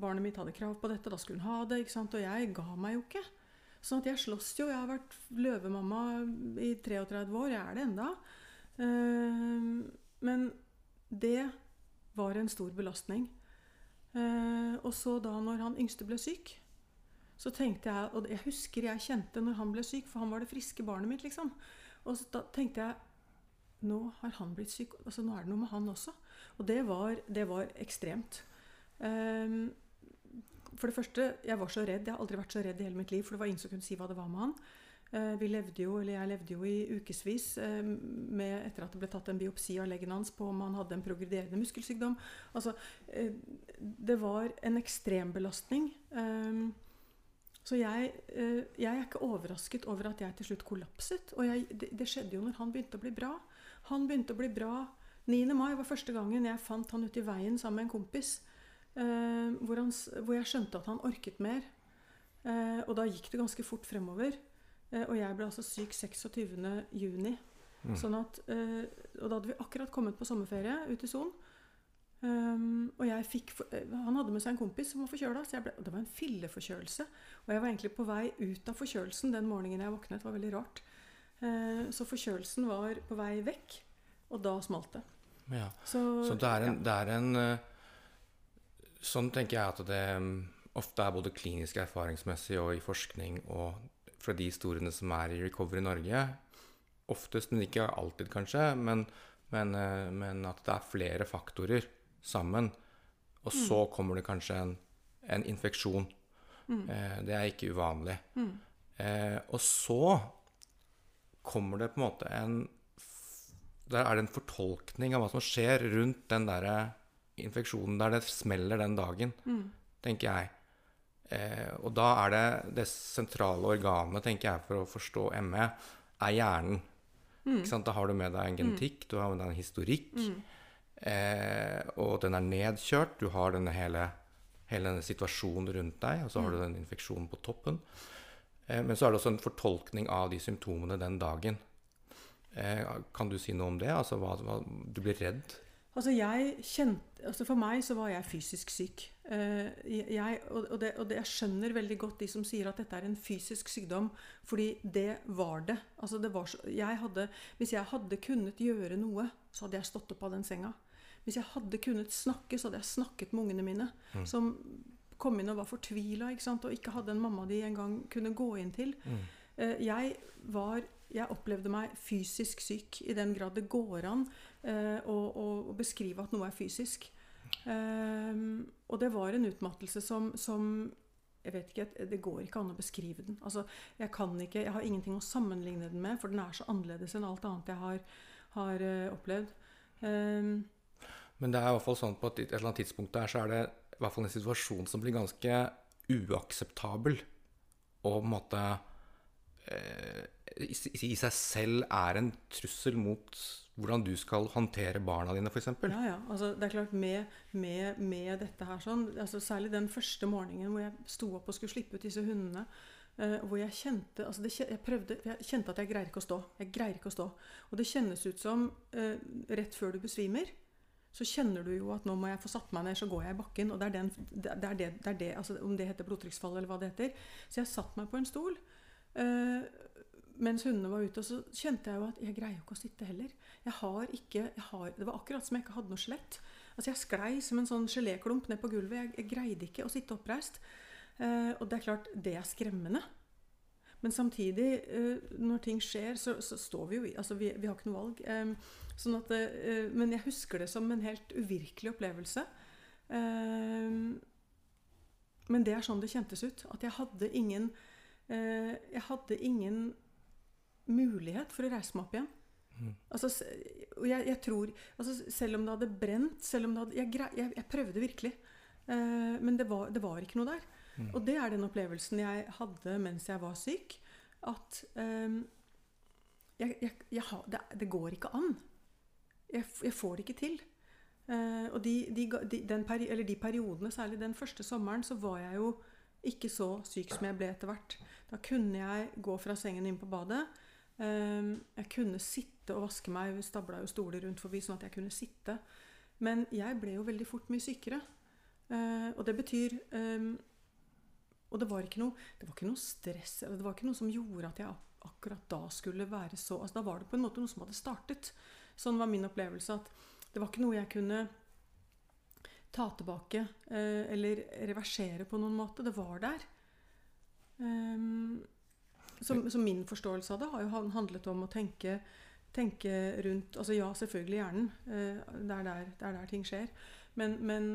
barnet mitt hadde krav på dette, da skulle hun ha det. ikke sant? Og jeg ga meg jo ikke. Sånn at jeg slåss jo. Jeg har vært løvemamma i 33 år. Jeg er det enda. Eh, men det var en stor belastning. Eh, og så da når han yngste ble syk, så tenkte jeg Og jeg husker jeg kjente når han ble syk, for han var det friske barnet mitt, liksom. Og så da tenkte jeg Nå har han blitt syk. altså Nå er det noe med han også. Og det var, det var ekstremt. Ehm, for det første, jeg var så redd. Jeg har aldri vært så redd i hele mitt liv, for det var ingen som kunne si hva det var med han. Eh, vi levde jo, eller Jeg levde jo i ukevis eh, etter at det ble tatt en biopsi av leggen hans på om han hadde en progrederende muskelsykdom. Altså, eh, det var en ekstrembelastning. Um, så jeg, eh, jeg er ikke overrasket over at jeg til slutt kollapset. Og jeg, det, det skjedde jo når han begynte å bli bra. Han begynte å bli bra 9. mai var første gangen jeg fant han ute i veien sammen med en kompis. Eh, hvor, han, hvor jeg skjønte at han orket mer. Eh, og da gikk det ganske fort fremover. Eh, og jeg ble altså syk 26. juni. Mm. Sånn at, eh, og da hadde vi akkurat kommet på sommerferie ute i Son. Um, og jeg fikk, Han hadde med seg en kompis som var forkjøla. Det var en filleforkjølelse. Og jeg var egentlig på vei ut av forkjølelsen den morgenen jeg våknet. Det var veldig rart. Uh, så forkjølelsen var på vei vekk, og da smalt det. Ja. Så, Så det er en, ja. det er en eh, Sånn tenker jeg at det mm, ofte er både klinisk erfaringsmessig og i forskning og fra de historiene som er i Recovery Norge. Oftest, men ikke alltid kanskje, men, men, eh, men at det er flere faktorer sammen. Og så kommer det kanskje en, en infeksjon. Mm. Eh, det er ikke uvanlig. Mm. Eh, og så kommer det på en måte en Der er det en fortolkning av hva som skjer rundt den derre infeksjonen der det smeller den dagen, Mm. tenker jeg. Eh, og da er det det sentrale organet, tenker jeg, for å forstå ME, er hjernen. Mm. Da har du med deg en genetikk, du har med deg en historikk, Mm. eh, og den er nedkjørt. Du har denne hele, hele denne situasjonen rundt deg, og så har du den infeksjonen på toppen. Eh, men så er det også en fortolkning av de symptomene den dagen. Eh, kan du si noe om det? Altså, hva, hva, du blir redd? Altså jeg kjente, altså For meg så var jeg fysisk syk. Eh, jeg, og, det, og det, jeg skjønner veldig godt de som sier at dette er en fysisk sykdom, fordi det var det. Altså det var så, jeg hadde, hvis jeg hadde kunnet gjøre noe, så hadde jeg stått opp av den senga. Hvis jeg hadde kunnet snakke, så hadde jeg snakket med ungene mine. Som kom inn og var fortvila og ikke hadde en mamma de engang kunne gå inn til. Mm. jeg var jeg opplevde meg fysisk syk, i den grad det går an eh, å, å beskrive at noe er fysisk. Ehm, og det var en utmattelse som, som jeg vet ikke, Det går ikke an å beskrive den. Altså, jeg, kan ikke, jeg har ingenting å sammenligne den med, for den er så annerledes enn alt annet jeg har, har eh, opplevd. Ehm, Men det er i hvert fall sånn på et, et eller annet tidspunkt der så er det i hvert fall en situasjon som blir ganske uakseptabel. Og på en måte eh, i, i seg selv er en trussel mot hvordan du skal håndtere barna dine, f.eks. Ja, ja. Altså, det er klart med, med, med dette her sånn, altså Særlig den første morgenen hvor jeg sto opp og skulle slippe ut disse hundene. Uh, hvor jeg kjente altså det, jeg, prøvde, jeg kjente at jeg greier ikke å stå. Jeg greier ikke å stå. Og det kjennes ut som uh, rett før du besvimer, så kjenner du jo at nå må jeg få satt meg ned, så går jeg i bakken. Og det er, den, det er det, er det altså Om det heter blodtrykksfall eller hva det heter. Så jeg satte meg på en stol. Uh, mens hundene var ute, og så kjente jeg jo at jeg greier jo ikke å sitte heller. Jeg har ikke, jeg har, Det var akkurat som jeg ikke hadde noe skjelett. Altså jeg sklei som en sånn geléklump ned på gulvet. Jeg, jeg greide ikke å sitte oppreist. Eh, og det er klart, det er skremmende. Men samtidig, eh, når ting skjer, så, så står vi jo i Altså, vi, vi har ikke noe valg. Eh, sånn at, eh, men jeg husker det som en helt uvirkelig opplevelse. Eh, men det er sånn det kjentes ut. At jeg hadde ingen eh, Jeg hadde ingen mulighet for å reise meg opp igjen. Altså, jeg, jeg tror altså, Selv om det hadde brent selv om det hadde, jeg, jeg, jeg prøvde virkelig. Uh, men det var, det var ikke noe der. Og det er den opplevelsen jeg hadde mens jeg var syk. At um, jeg, det, det går ikke an. Jeg, får det ikke til. Uh, og de, de, de, den peri, eller de periodene, særlig den første sommeren, så var jeg jo ikke så syk som jeg ble etter hvert. Da kunne jeg gå fra sengen inn på badet. Eh, jeg kunne sitte og vaske meg. Vi stabla jo stoler rundt forbi, sånn at jeg kunne sitte. Men jeg ble jo veldig fort mye sykere. Eh, og det betyr eh, Og det var ikke noe, det var ikke noe stress. Det var ikke noe som gjorde at jeg akkurat da skulle være så altså Da var det på en måte noe som hadde startet. Sånn var min opplevelse. At det var ikke noe jeg kunne ta tilbake eh, eller reversere på noen måte. Det var der. Ehm, så, som, min forståelse av det har jo handlet om å tenke, tenke rundt Altså ja, selvfølgelig hjernen. Eh, det, er der, det er der ting skjer. Men, men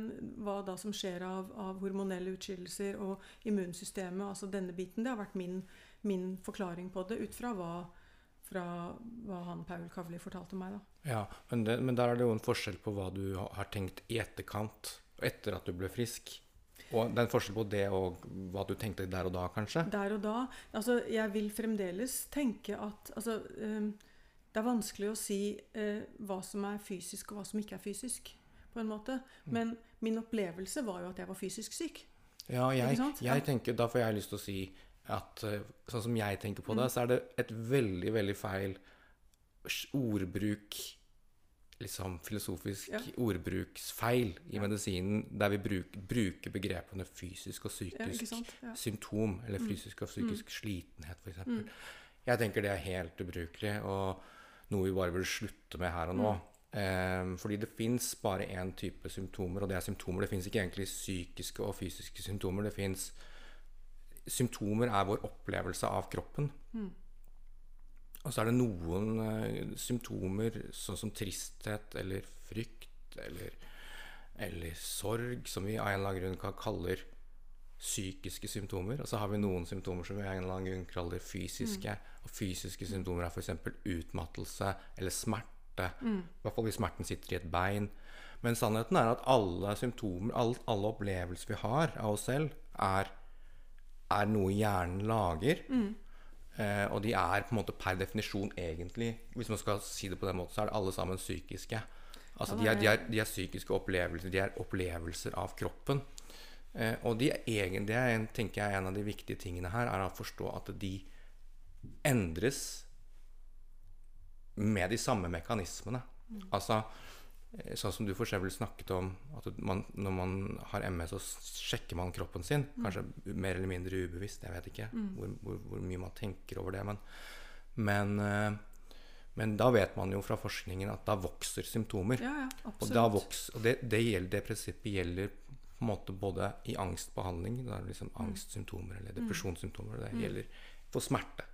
hva da som skjer av, av hormonelle utskillelser og immunsystemet, altså denne biten, det har vært min, min forklaring på det ut fra hva, fra hva han Paul Kavli fortalte meg. da. Ja, men, det, men der er det jo en forskjell på hva du har tenkt i etterkant, etter at du ble frisk. Og det er en forskjell på det og hva du tenkte der og da, kanskje. Der og da Altså, jeg vil fremdeles tenke at Altså, ehm, det er vanskelig å si eh, hva som er fysisk, og hva som ikke er fysisk, på en måte. Men min opplevelse var jo at jeg var fysisk syk. Ja, jeg, jeg tenker, da får jeg lyst til å si at eh, sånn som jeg tenker på det, Mm. så er det et veldig, veldig feil ordbruk Liksom filosofisk Ja. ordbruksfeil i Ja. medisinen, der vi bruk, bruker begrepene fysisk og psykisk? Ja. symptom, eller Mm. fysisk og psykisk slitenhet, f.eks. Mm. Jeg tenker det er helt ubrukelig, og noe vi bare burde slutte med her og nå. Um, fordi det fins bare én type symptomer, og det er symptomer. Det fins ikke egentlig psykiske og fysiske symptomer. Det fins Symptomer er vår opplevelse av kroppen. Mm. Og så er det noen uh, symptomer, sånn som tristhet eller frykt eller, eller sorg, som vi av en eller annen grunn kaller psykiske symptomer. Og så har vi noen symptomer som vi av en eller annen grunn kaller fysiske. Og fysiske symptomer er f.eks. utmattelse eller smerte. Mm. I hvert fall hvis smerten sitter i et bein. Men sannheten er at alle symptomer, alle, alle opplevelser vi har av oss selv, er, er noe hjernen lager. Mm. Eh, og de er på en måte per definisjon egentlig Hvis man skal si det på den måten, så er det alle sammen psykiske. Altså de er, de, er- de er psykiske opplevelser. De er opplevelser av kroppen. Eh, og de er egen, det er en, tenker jeg en av de viktige tingene her, er å forstå at de endres med de samme mekanismene. Altså sånn som du for eksempel snakket om at man, når man har ME, så sjekker man kroppen sin. Kanskje mer eller mindre ubevisst. Jeg vet ikke hvor, hvor, hvor mye man tenker over det. Men, men, eh, men da vet man jo fra forskningen at da vokser symptomer. Ja, ja, Og, absolutt. da voks, og det, det, gjelder, det prinsippet gjelder på en måte både i angstbehandling, da er det liksom angstsymptomer eller depresjonssymptomer, og det Mm. gjelder for smerte.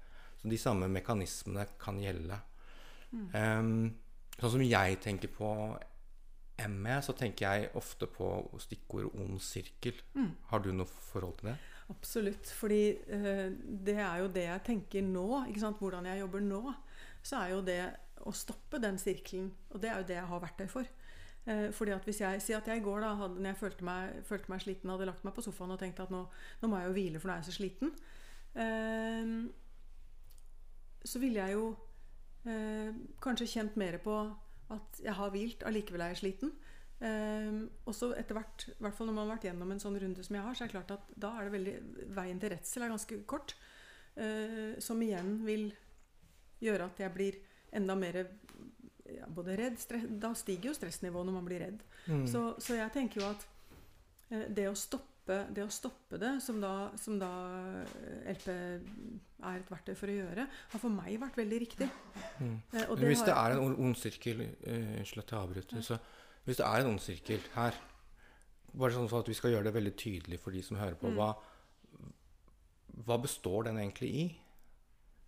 Så de samme mekanismene kan gjelde. Mm. Em, sånn som jeg tenker på ME, så tenker jeg ofte på stikkordet ond sirkel. Mm. Har du noe forhold til det? Absolutt. Fordi eh, det er jo det jeg tenker nå. Ikke sant? Hvordan jeg jobber nå. Så er jo det å stoppe den sirkelen. Og det er jo det jeg har verktøy for. Eh, fordi at hvis jeg sier at jeg i går, da, hadde, når jeg følte meg, følte meg sliten, hadde lagt meg på sofaen og tenkt at nå, nå må jeg jo hvile, for nå er jeg så sliten, eh, så ville jeg jo kanskje kjent mer på at jeg har hvilt, allikevel er jeg sliten. Um, og så etter hvert, i hvert fall når man har vært gjennom en sånn runde som jeg har, så er det klart at da er det veldig Veien til redsel er ganske kort. eh, som igjen vil gjøre at jeg blir enda mer ja, både redd stress, Da stiger jo stressnivået når man blir redd. Mm. Så, så jeg tenker jo at eh, det å stoppe det, å stoppe det som da, som da eh, LP er et verktøy for å gjøre, har for meg vært veldig riktig. Mm. Eh, og Men hvis har- det er en ond- sirkel eh, Unnskyld at jeg avbryter. Ja. hvis det er en ond sirkel her Bare sånn at vi skal gjøre det veldig tydelig for de som hører på. Mm. Hva, hva består den egentlig i?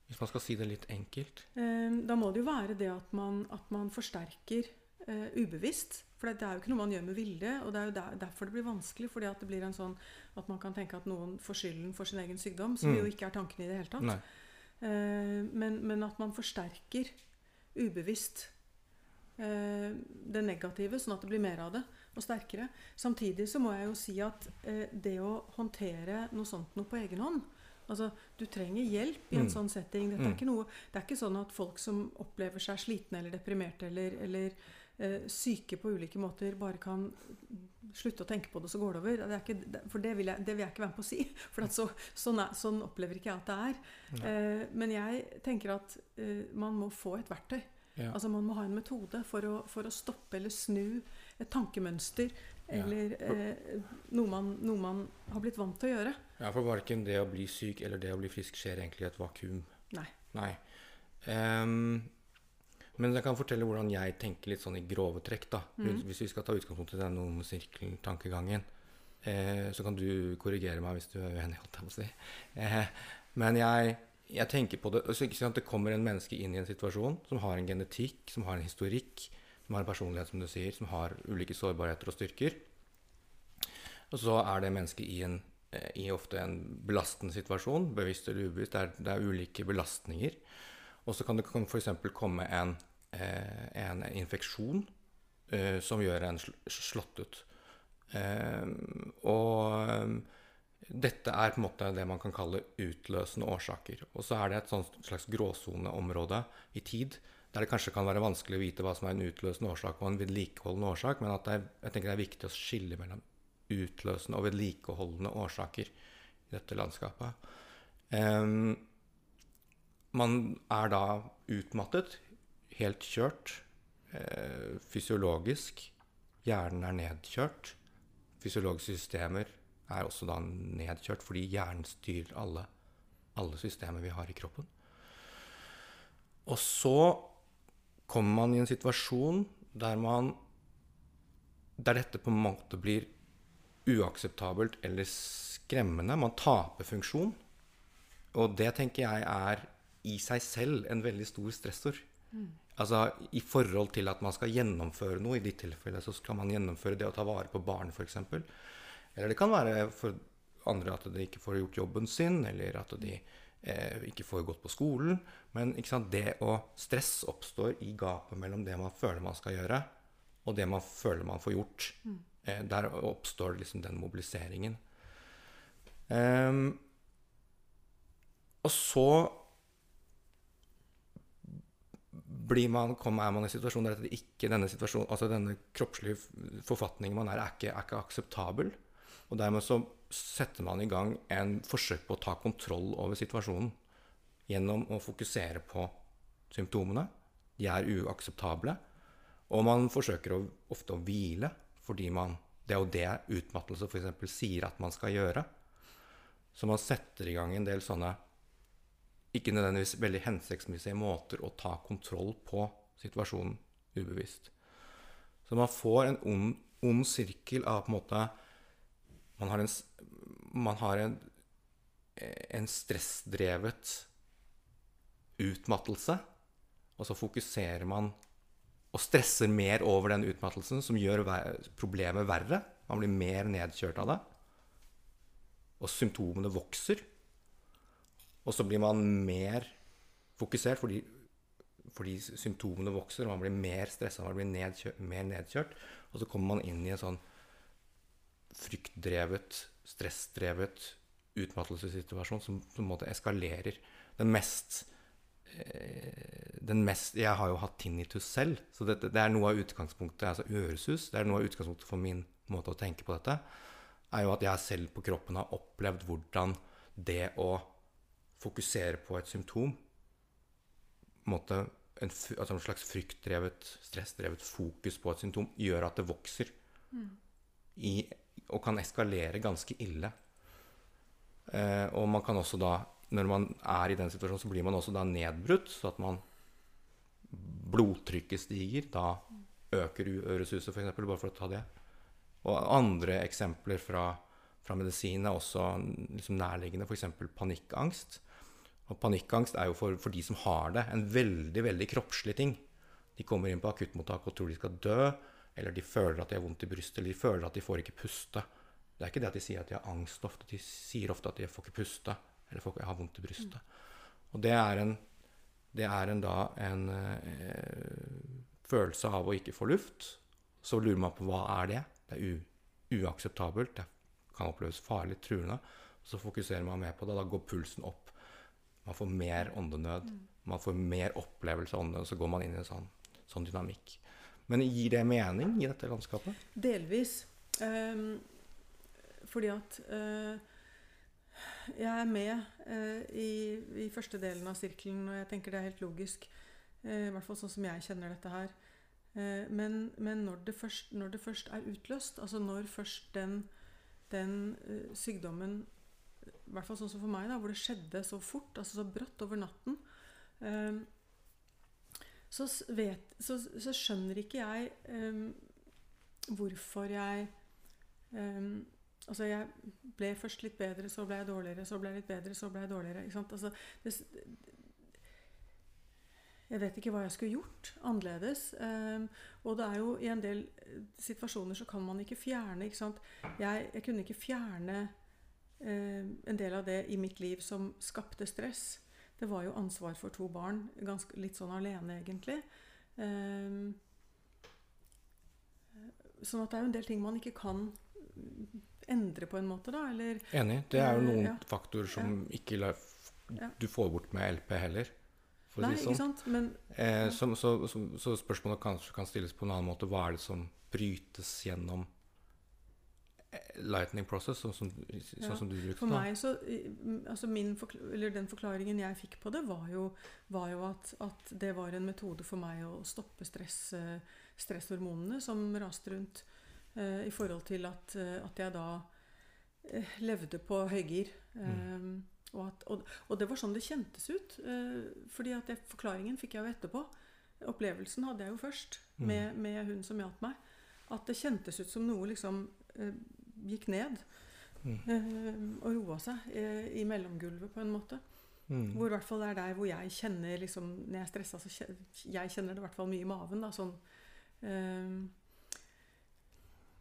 Hvis man skal si det litt enkelt. Eh, Da må det jo være det at man, at man forsterker eh, ubevisst. For det er jo ikke noe man gjør med vilje, og det er jo der, derfor det blir vanskelig. fordi at det blir en sånn at man kan tenke at noen får skylden for sin egen sykdom, som Mm. jo ikke er tanken i det hele tatt. Eh, men, men at man forsterker ubevisst eh, det negative, sånn at det blir mer av det, og sterkere. Samtidig så må jeg jo si at eh, det å håndtere noe sånt noe på egen hånd Altså, Du trenger hjelp i en Mm. sånn setting. Dette er Mm. ikke noe, det er ikke sånn at folk som opplever seg slitne eller deprimerte eller, eller syke på ulike måter, bare kan slutte å tenke på det, så går det over. Det er ikke, for det vil, jeg, det vil jeg ikke være med på å si. <laughs> For at så, sånn, er, sånn opplever ikke jeg at det er. Eh, men jeg tenker at eh, man må få et verktøy. Ja. Altså Man må ha en metode for å, for å stoppe eller snu et tankemønster. Ja. Eller eh, noe, man, noe man har blitt vant til å gjøre. Ja, for verken det å bli syk eller det å bli frisk skjer egentlig i et vakuum. Nei. Nei. Ehm, men jeg kan fortelle hvordan jeg tenker litt sånn i grove trekk. da. Mm. Hvis vi skal ta utgangspunkt i den sirkeltankegangen, eh, så kan du korrigere meg hvis du er uenig. holdt jeg på å si. Eh, men jeg, jeg tenker på det så ikke sant, Det kommer en menneske inn i en situasjon som har en genetikk, som har en historikk, som har en personlighet, som du sier, som har ulike sårbarheter og styrker. Og så er det mennesket i, en, eh, i ofte en belastende situasjon, bevisst eller ubevisst. Det er, det er ulike belastninger. Og så kan det f.eks. komme en, en infeksjon eh, som gjør en slått ut. Eh, og eh, dette er på en måte det man kan kalle utløsende årsaker. Og så er det et slags gråsoneområde i tid der det kanskje kan være vanskelig å vite hva som er en utløsende årsak og en vedlikeholdende årsak, men at det er, jeg tenker det er viktig å skille mellom utløsende og vedlikeholdende årsaker i dette landskapet. Um, man er da utmattet, helt kjørt, eh, fysiologisk. Hjernen er nedkjørt. Fysiologiske systemer er også da nedkjørt fordi hjernen styrer alle, alle systemer vi har i kroppen. Og så kommer man i en situasjon der man Der dette på en måte blir uakseptabelt eller skremmende. Man taper funksjon. Og det tenker jeg er i seg selv en veldig stor stressor. Altså i forhold til at man skal gjennomføre noe. I ditt tilfelle så skal man gjennomføre det å ta vare på barn, f.eks. Eller det kan være for andre at de ikke får gjort jobben sin, eller at de eh, ikke får gått på skolen. Men sant, det å stress oppstår i gapet mellom det man føler man skal gjøre, og det man føler man får gjort. Eh, der oppstår liksom den mobiliseringen. Um, og så man, er man i en situasjon der dette ikke, denne, altså denne kroppslige forfatningen man er, er ikke, er ikke akseptabel. Og dermed så setter man i gang en forsøk på å ta kontroll over situasjonen gjennom å fokusere på symptomene. De er uakseptable. Og man forsøker å, ofte å hvile, fordi man, det er jo det utmattelse f.eks. sier at man skal gjøre. Så man setter i gang en del sånne ikke nødvendigvis veldig hensiktsmessige måter å ta kontroll på situasjonen ubevisst. Så man får en ond, ond sirkel av på en måte Man har en, man har en, en stressdrevet utmattelse, og så fokuserer man og stresser mer over den utmattelsen, som gjør problemet verre. Man blir mer nedkjørt av det. Og symptomene vokser. Og så blir man mer fokusert fordi, fordi symptomene vokser, og man blir mer stressa, man blir nedkjørt, mer nedkjørt. Og så kommer man inn i en sånn fryktdrevet, stressdrevet utmattelsessituasjon som på en måte eskalerer. Den mest eh, den mest, Jeg har jo hatt tinnitus selv, så det, det er noe av utgangspunktet altså øresus, det er noe av utgangspunktet for min måte å tenke på dette, er jo at jeg selv på kroppen har opplevd hvordan det å fokusere på et symptom en måte en, altså en slags fryktdrevet, stressdrevet fokus på et symptom gjør at det vokser i, og kan eskalere ganske ille. Eh, og man kan også da, når man er i den situasjonen, så blir man også da nedbrutt, så at man blodtrykket stiger. Da øker øresuset, f.eks., bare for å ta det. Og andre eksempler fra, fra medisin er også liksom nærliggende, f.eks. panikkangst. Og panikkangst er jo for, for de som har det, en veldig, veldig kroppslig ting. De kommer inn på akuttmottak og tror de skal dø, eller de føler at de har vondt i brystet, eller de føler at de får ikke puste. Det er ikke det at de sier at de har angst ofte, de sier ofte at de får ikke puste, eller får, har vondt i brystet. Og det er en, det er en da en eh, følelse av å ikke få luft. Så lurer man på hva er det? Det er u, uakseptabelt, det kan oppleves farlig, truende. Så fokuserer man mer på det, da går pulsen opp. Man får mer åndenød. Man får mer opplevelse av åndenød, så går man inn i en sånn, sånn dynamikk. Men gir det mening i dette landskapet? Delvis. Um, fordi at uh, jeg er med uh, i, i første delen av sirkelen, og jeg tenker det er helt logisk. Uh, I hvert fall sånn som jeg kjenner dette her. Men men når, det først, når det først er utløst, altså når først den, den sykdommen I hvert fall sånn som for meg, da, hvor det skjedde så fort, altså så brått over natten um, så, vet, så, så skjønner ikke jeg um, hvorfor jeg um, altså jeg ble først litt bedre, så ble jeg dårligere, så ble jeg litt bedre, så ble jeg dårligere. Ikke sant? Altså, det, jeg vet ikke hva jeg skulle gjort annerledes. Um, og det er jo i en del eh, situasjoner så kan man ikke fjerne ikke sant? Jeg, jeg kunne ikke fjerne en del av det i mitt liv som skapte stress. Det var jo ansvar for to barn, ganske, litt sånn alene egentlig. Ehm, sånn at det er jo en del ting man ikke kan endre på en måte, da. Eller Enig. Det er jo Eh, noen ja. faktorer som ikke la, du får bort med LP heller. For å si det sånn. Men Eh, som, så, så, så spørsmålet kanskje kan stilles på en annen måte. Hva er det som brytes gjennom lightning process, sånn som, sånn Ja, som du brukte. For meg så altså min forkl- eller Den forklaringen jeg fikk på det, var jo, var jo at, at det var en metode for meg å stoppe stress, eh, stresshormonene som raste rundt, eh, i forhold til at, eh, at jeg da eh, levde på høygir. Mm. Eh, og, at, og, og det var sånn det kjentes ut. Eh, fordi at jeg, forklaringen fikk jeg jo etterpå. Opplevelsen hadde jeg jo først Mm. med, med hun som hjalp meg. At det kjentes ut som noe liksom eh, gikk ned. Mm. Eh, og roa seg eh, i mellomgulvet, på en måte. Mm. Hvor i hvert fall det er der hvor jeg kjenner liksom, Når jeg er stressa, så kjenner jeg kjenner det i hvert fall mye i maven. Da, sånn, eh,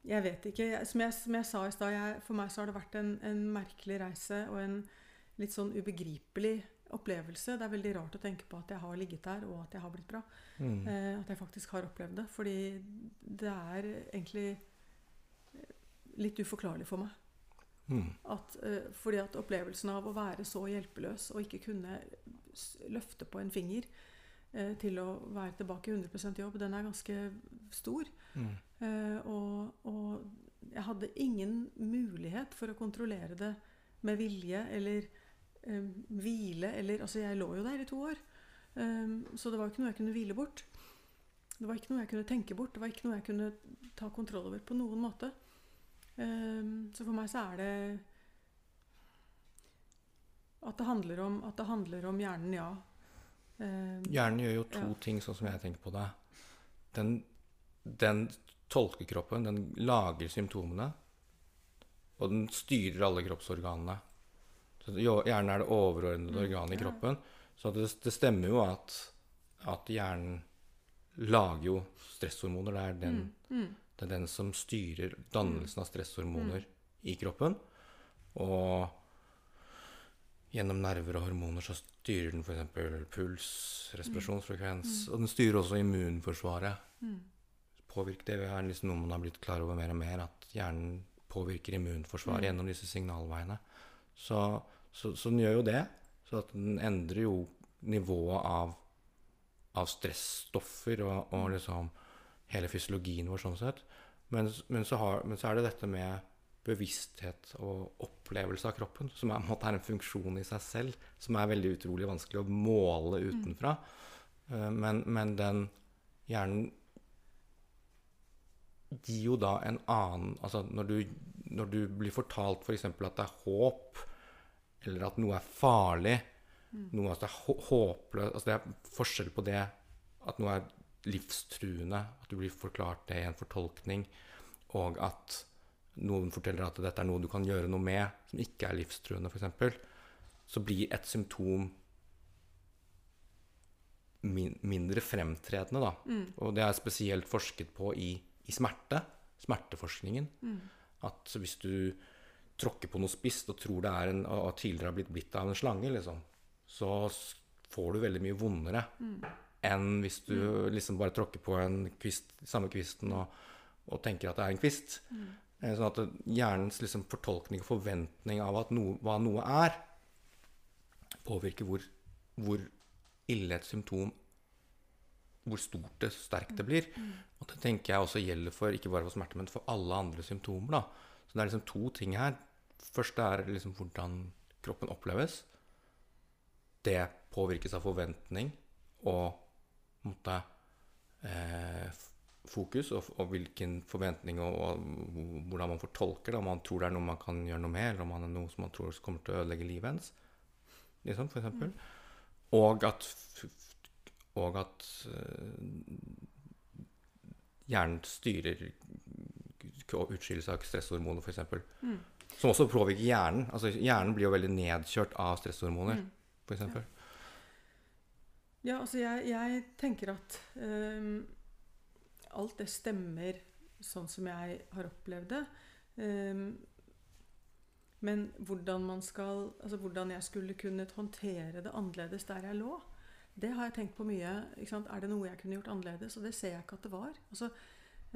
jeg vet ikke. Jeg, som, jeg, som jeg sa i stad, for meg så har det vært en, en merkelig reise og en litt sånn ubegripelig opplevelse. Det er veldig rart å tenke på at jeg har ligget der, og at jeg har blitt bra. Mm. Eh, at jeg faktisk har opplevd det. Fordi det er egentlig litt uforklarlig for meg. Mm. At, eh, fordi at opplevelsen av å være så hjelpeløs og ikke kunne løfte på en finger eh, til å være tilbake i 100% jobb, den er ganske stor. Mm. Eh, og, og jeg hadde ingen mulighet for å kontrollere det med vilje eller eh, hvile eller Altså, jeg lå jo der i to år. Eh, så det var ikke noe jeg kunne hvile bort. Det var ikke noe jeg kunne tenke bort. Det var ikke noe jeg kunne ta kontroll over på noen måte. Eh, så for meg så er det at det handler om, at det handler om hjernen, ja. Eh, Hjernen gjør jo to Ja. ting, sånn som jeg tenker på det. Den, den tolker kroppen, den lager symptomene, og den styrer alle kroppsorganene. Så hjernen er det overordnede Mm, organet i kroppen. Så det, det stemmer jo at, at hjernen lager jo stresshormoner. Det er den, mm, mm, det er den som styrer dannelsen av stresshormoner i kroppen. Og gjennom nerver og hormoner så styrer den f.eks. puls, respirasjonsfrekvens, og den styrer også immunforsvaret. mm. Påvirker det er liksom noe man har blitt klar over mer og mer, at hjernen påvirker immunforsvaret Mm. gjennom disse signalveiene. Så, så, så den gjør jo det. Så at den endrer jo nivået av, av stressstoffer og, og liksom hele fysiologien vår sånn sett. Men, men, så har, men så er det dette med bevissthet og opplevelse av kroppen, som er, en måte er en funksjon i seg selv, som er veldig utrolig vanskelig å måle utenfra. Mm. Men, men den hjernen gir jo da en annen Altså når du, når du blir fortalt f.eks. For at det er håp, eller at noe er farlig, noe at det er hå- håpløst Altså det er forskjell på det at noe er livstruende, at du blir forklart det i en fortolkning, og at noen forteller at dette er noe du kan gjøre noe med, som ikke er livstruende, f.eks., så blir et symptom min, mindre fremtredende, da. Mm. Og det er spesielt forsket på i, i smerte, smerteforskningen. Mm. At hvis du tråkker på noe spisst og tror det er en, og tidligere har blitt bitt av en slange, liksom, så får du veldig mye vondere Mm. Enn hvis du liksom bare tråkker på en kvist, samme kvisten og, og tenker at det er en kvist. Mm. Eh, Sånn at hjernens liksom fortolkning og forventning av at noe, hva noe er, påvirker hvor, hvor ille et symptom Hvor stort det sterkt det blir. Og det tenker jeg også gjelder for ikke bare for smerte, men for alle andre symptomer. da. Så det er liksom to ting her. Først er liksom hvordan kroppen oppleves. Det påvirkes av forventning og måte, eh, fokus, og, og hvilken forventning og, og hvordan man fortolker det. Om man tror det er noe man kan gjøre noe med, eller om man er noe som man tror kommer til å ødelegge livet ens. Liksom, for eksempel. Og at, og at uh, hjernen styrer utskillelse av stresshormoner, f.eks. Mm. Som også påvirker hjernen. Altså, hjernen blir jo veldig nedkjørt av stresshormoner, Mm. eksempel. Ja, altså jeg, jeg tenker at um, alt det stemmer sånn som jeg har opplevd det. Um, men hvordan man skal Altså hvordan jeg skulle kunnet håndtere det annerledes der jeg lå, det har jeg tenkt på mye. Ikke sant? Er det noe jeg kunne gjort annerledes? Og det ser jeg ikke at det var. Altså,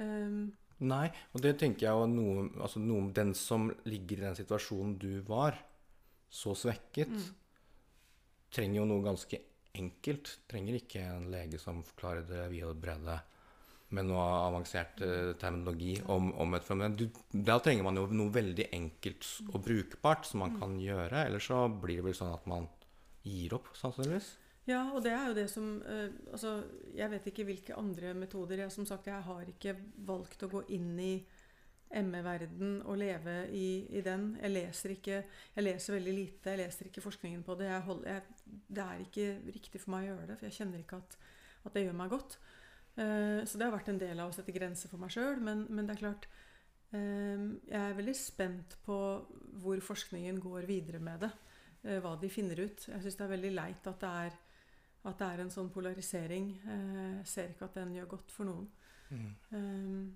um, Nei, og det tenker jeg jo noe Altså noe Den som ligger i den situasjonen du var, så svekket, Mm. trenger jo noe ganske enkelt. Trenger ikke en lege som forklarer det via bredde. med noe avansert eh, terminologi om, om et fenomen. Da trenger man jo noe veldig enkelt og brukbart som man kan gjøre. Eller så blir det vel sånn at man gir opp, sannsynligvis. Ja, og det er jo det som eh, Altså, jeg vet ikke hvilke andre metoder. Jeg, som sagt, jeg har ikke valgt å gå inn i ME-verden og leve i, i, den. Jeg leser ikke Jeg leser veldig lite. Jeg leser ikke forskningen på det. Jeg hold, jeg, det er ikke riktig for meg å gjøre det, for jeg kjenner ikke at, at det gjør meg godt. Uh, så det har vært en del av å sette grenser for meg sjøl. Men, men, det er klart uh, Jeg er veldig spent på hvor forskningen går videre med det. Uh, hva de finner ut. Jeg syns det er veldig leit at det er at det er en sånn polarisering. Jeg ser ikke at den gjør godt for noen. Mm.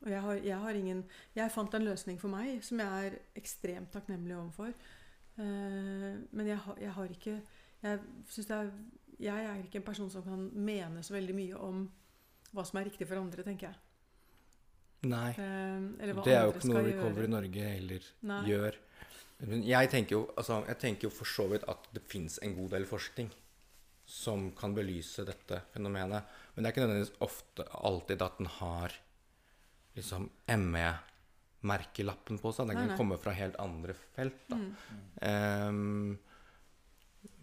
Og jeg, har, jeg, har ingen, jeg fant en løsning for meg som jeg er ekstremt takknemlig overfor. Uh, men jeg har, jeg har, ikke jeg, er, jeg er ikke en person som kan mene så veldig mye om hva som er riktig for andre, tenker jeg. Nei. Uh, det er jo ikke noe Recover i Norge heller Nei. gjør. Men jeg tenker, jo, altså, jeg tenker jo for så vidt at det fins en god del forskning som kan belyse dette fenomenet. Men det er ikke nødvendigvis ofte alltid at den har liksom ME-merkelappen på seg. Den kan komme fra helt andre felt. Da. Mm. Um,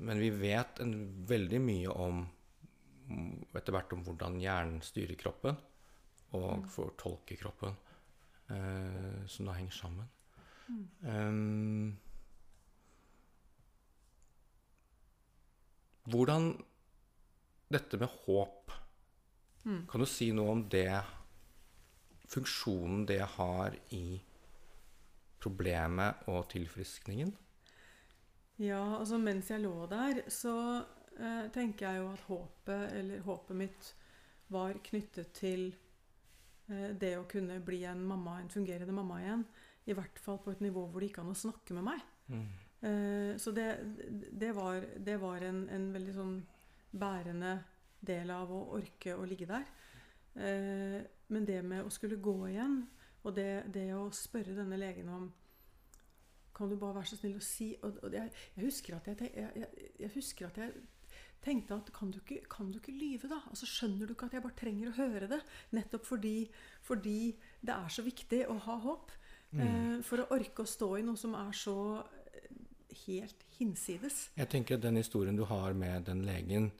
men vi vet en, veldig mye om etter hvert om hvordan hjernen styrer kroppen og mm. fortolker kroppen, uh, som da henger sammen. Mm. Um, hvordan dette med håp mm. Kan du si noe om det funksjonen det har i problemet og tilfriskningen? Ja, altså mens jeg lå der, så eh, tenker jeg jo at håpet, eller håpet mitt, var knyttet til eh, det å kunne bli en mamma, en fungerende mamma igjen. I hvert fall på et nivå hvor det gikk an å snakke med meg. Mm. Eh, så det, det, var, det var en, en, veldig sånn bærende del av å orke å ligge der. Eh, men det med å skulle gå igjen, og det, det, å spørre denne legen om Kan du bare være så snill å si og, og jeg, jeg, husker at jeg, jeg, jeg, husker at jeg tenkte at kan du, ikke, kan du ikke lyve, da? Altså Skjønner du ikke at jeg bare trenger å høre det? Nettopp fordi, fordi det er så viktig å ha håp. Mm. Eh, for å orke å stå i noe som er så eh, helt hinsides. Jeg tenker at den historien du har med den legen,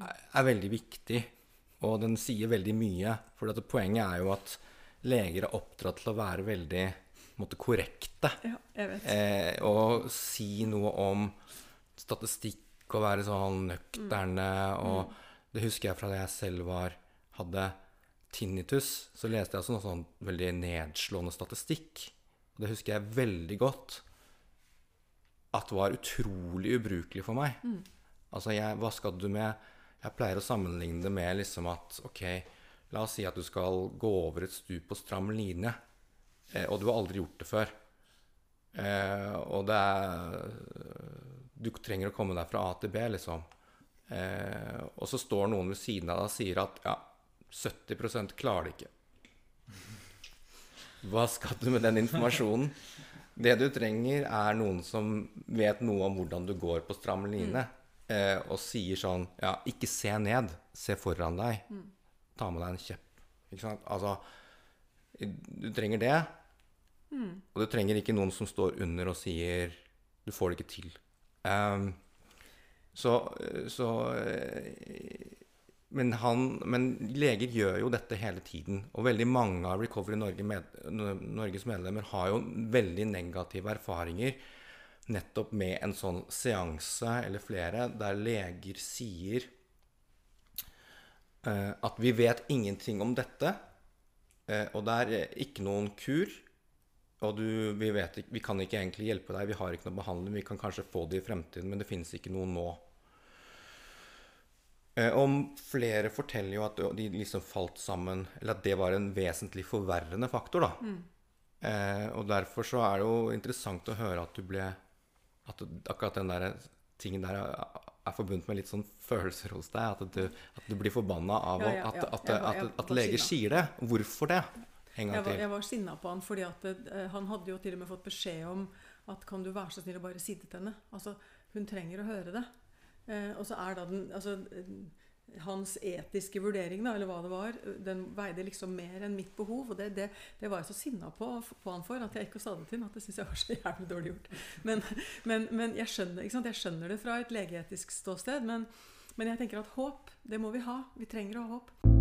er, er veldig viktig. Og den sier veldig mye. For poenget er jo at leger er oppdratt til å være veldig måtte, korrekte. Ja, jeg vet. Eh, og si noe om statistikk og være sånn nøkterne. Mm. Og mm. det husker jeg fra da jeg selv var, hadde tinnitus. Så leste jeg også noe sånn veldig nedslående statistikk. Og det husker jeg veldig godt. At det var utrolig ubrukelig for meg. Mm. Altså, jeg, hva skal du med jeg pleier å sammenligne det med liksom at ok, la oss si at du skal gå over et stup på stram linje, eh, og du har aldri gjort det før. Eh, og det er Du trenger å komme deg fra A til B, liksom. Eh, og så står noen ved siden av deg og sier at ja, 70 klarer det ikke. Hva skal du med den informasjonen? Det du trenger, er noen som vet noe om hvordan du går på stram line. Eh, og sier sånn Ja, ikke se ned. Se foran deg. Mm. Ta med deg en kjepp. Ikke sant? Altså Du trenger det. Mm. Og du trenger ikke noen som står under og sier Du får det ikke til. Um, så, så men, han, men, leger gjør jo dette hele tiden. Og veldig mange av Recovery Norge med, Norges medlemmer har jo veldig negative erfaringer nettopp med en sånn seanse eller flere der leger sier eh, at vi vet ingenting om dette, eh, og det er ikke noen kur. Og du, vi, vet, vi, kan ikke egentlig hjelpe deg, vi har ikke noe behandling. Vi kan kanskje få det i fremtiden, men det finnes ikke noe nå. Uh, og flere forteller jo at de liksom falt sammen, eller at det var en vesentlig forverrende faktor. da. Mm. og derfor så er det jo interessant å høre at du ble at akkurat den der tingen der er, forbundet med litt sånn følelser hos deg. At du, at du blir forbanna av ja, ja, ja. at, at, at, leger sier det. Hvorfor det? En gang jeg var. Jeg var sinna på han fordi at uh, han hadde jo til og med fått beskjed om at kan du være så snill å bare si det til henne. Altså, hun trenger å høre det. Uh, og så er da den altså, hans etiske vurdering, da, eller hva det var, den veide liksom mer enn mitt behov. Og det, det, det var jeg så sinna på, på, han for at jeg ikke sa det til ham. At det syns jeg var så jævlig dårlig gjort. Men, men, men jeg, skjønner, jeg, skjønner, det fra et legeetisk ståsted. Men, men jeg tenker at håp, det må vi ha. Vi trenger å ha håp.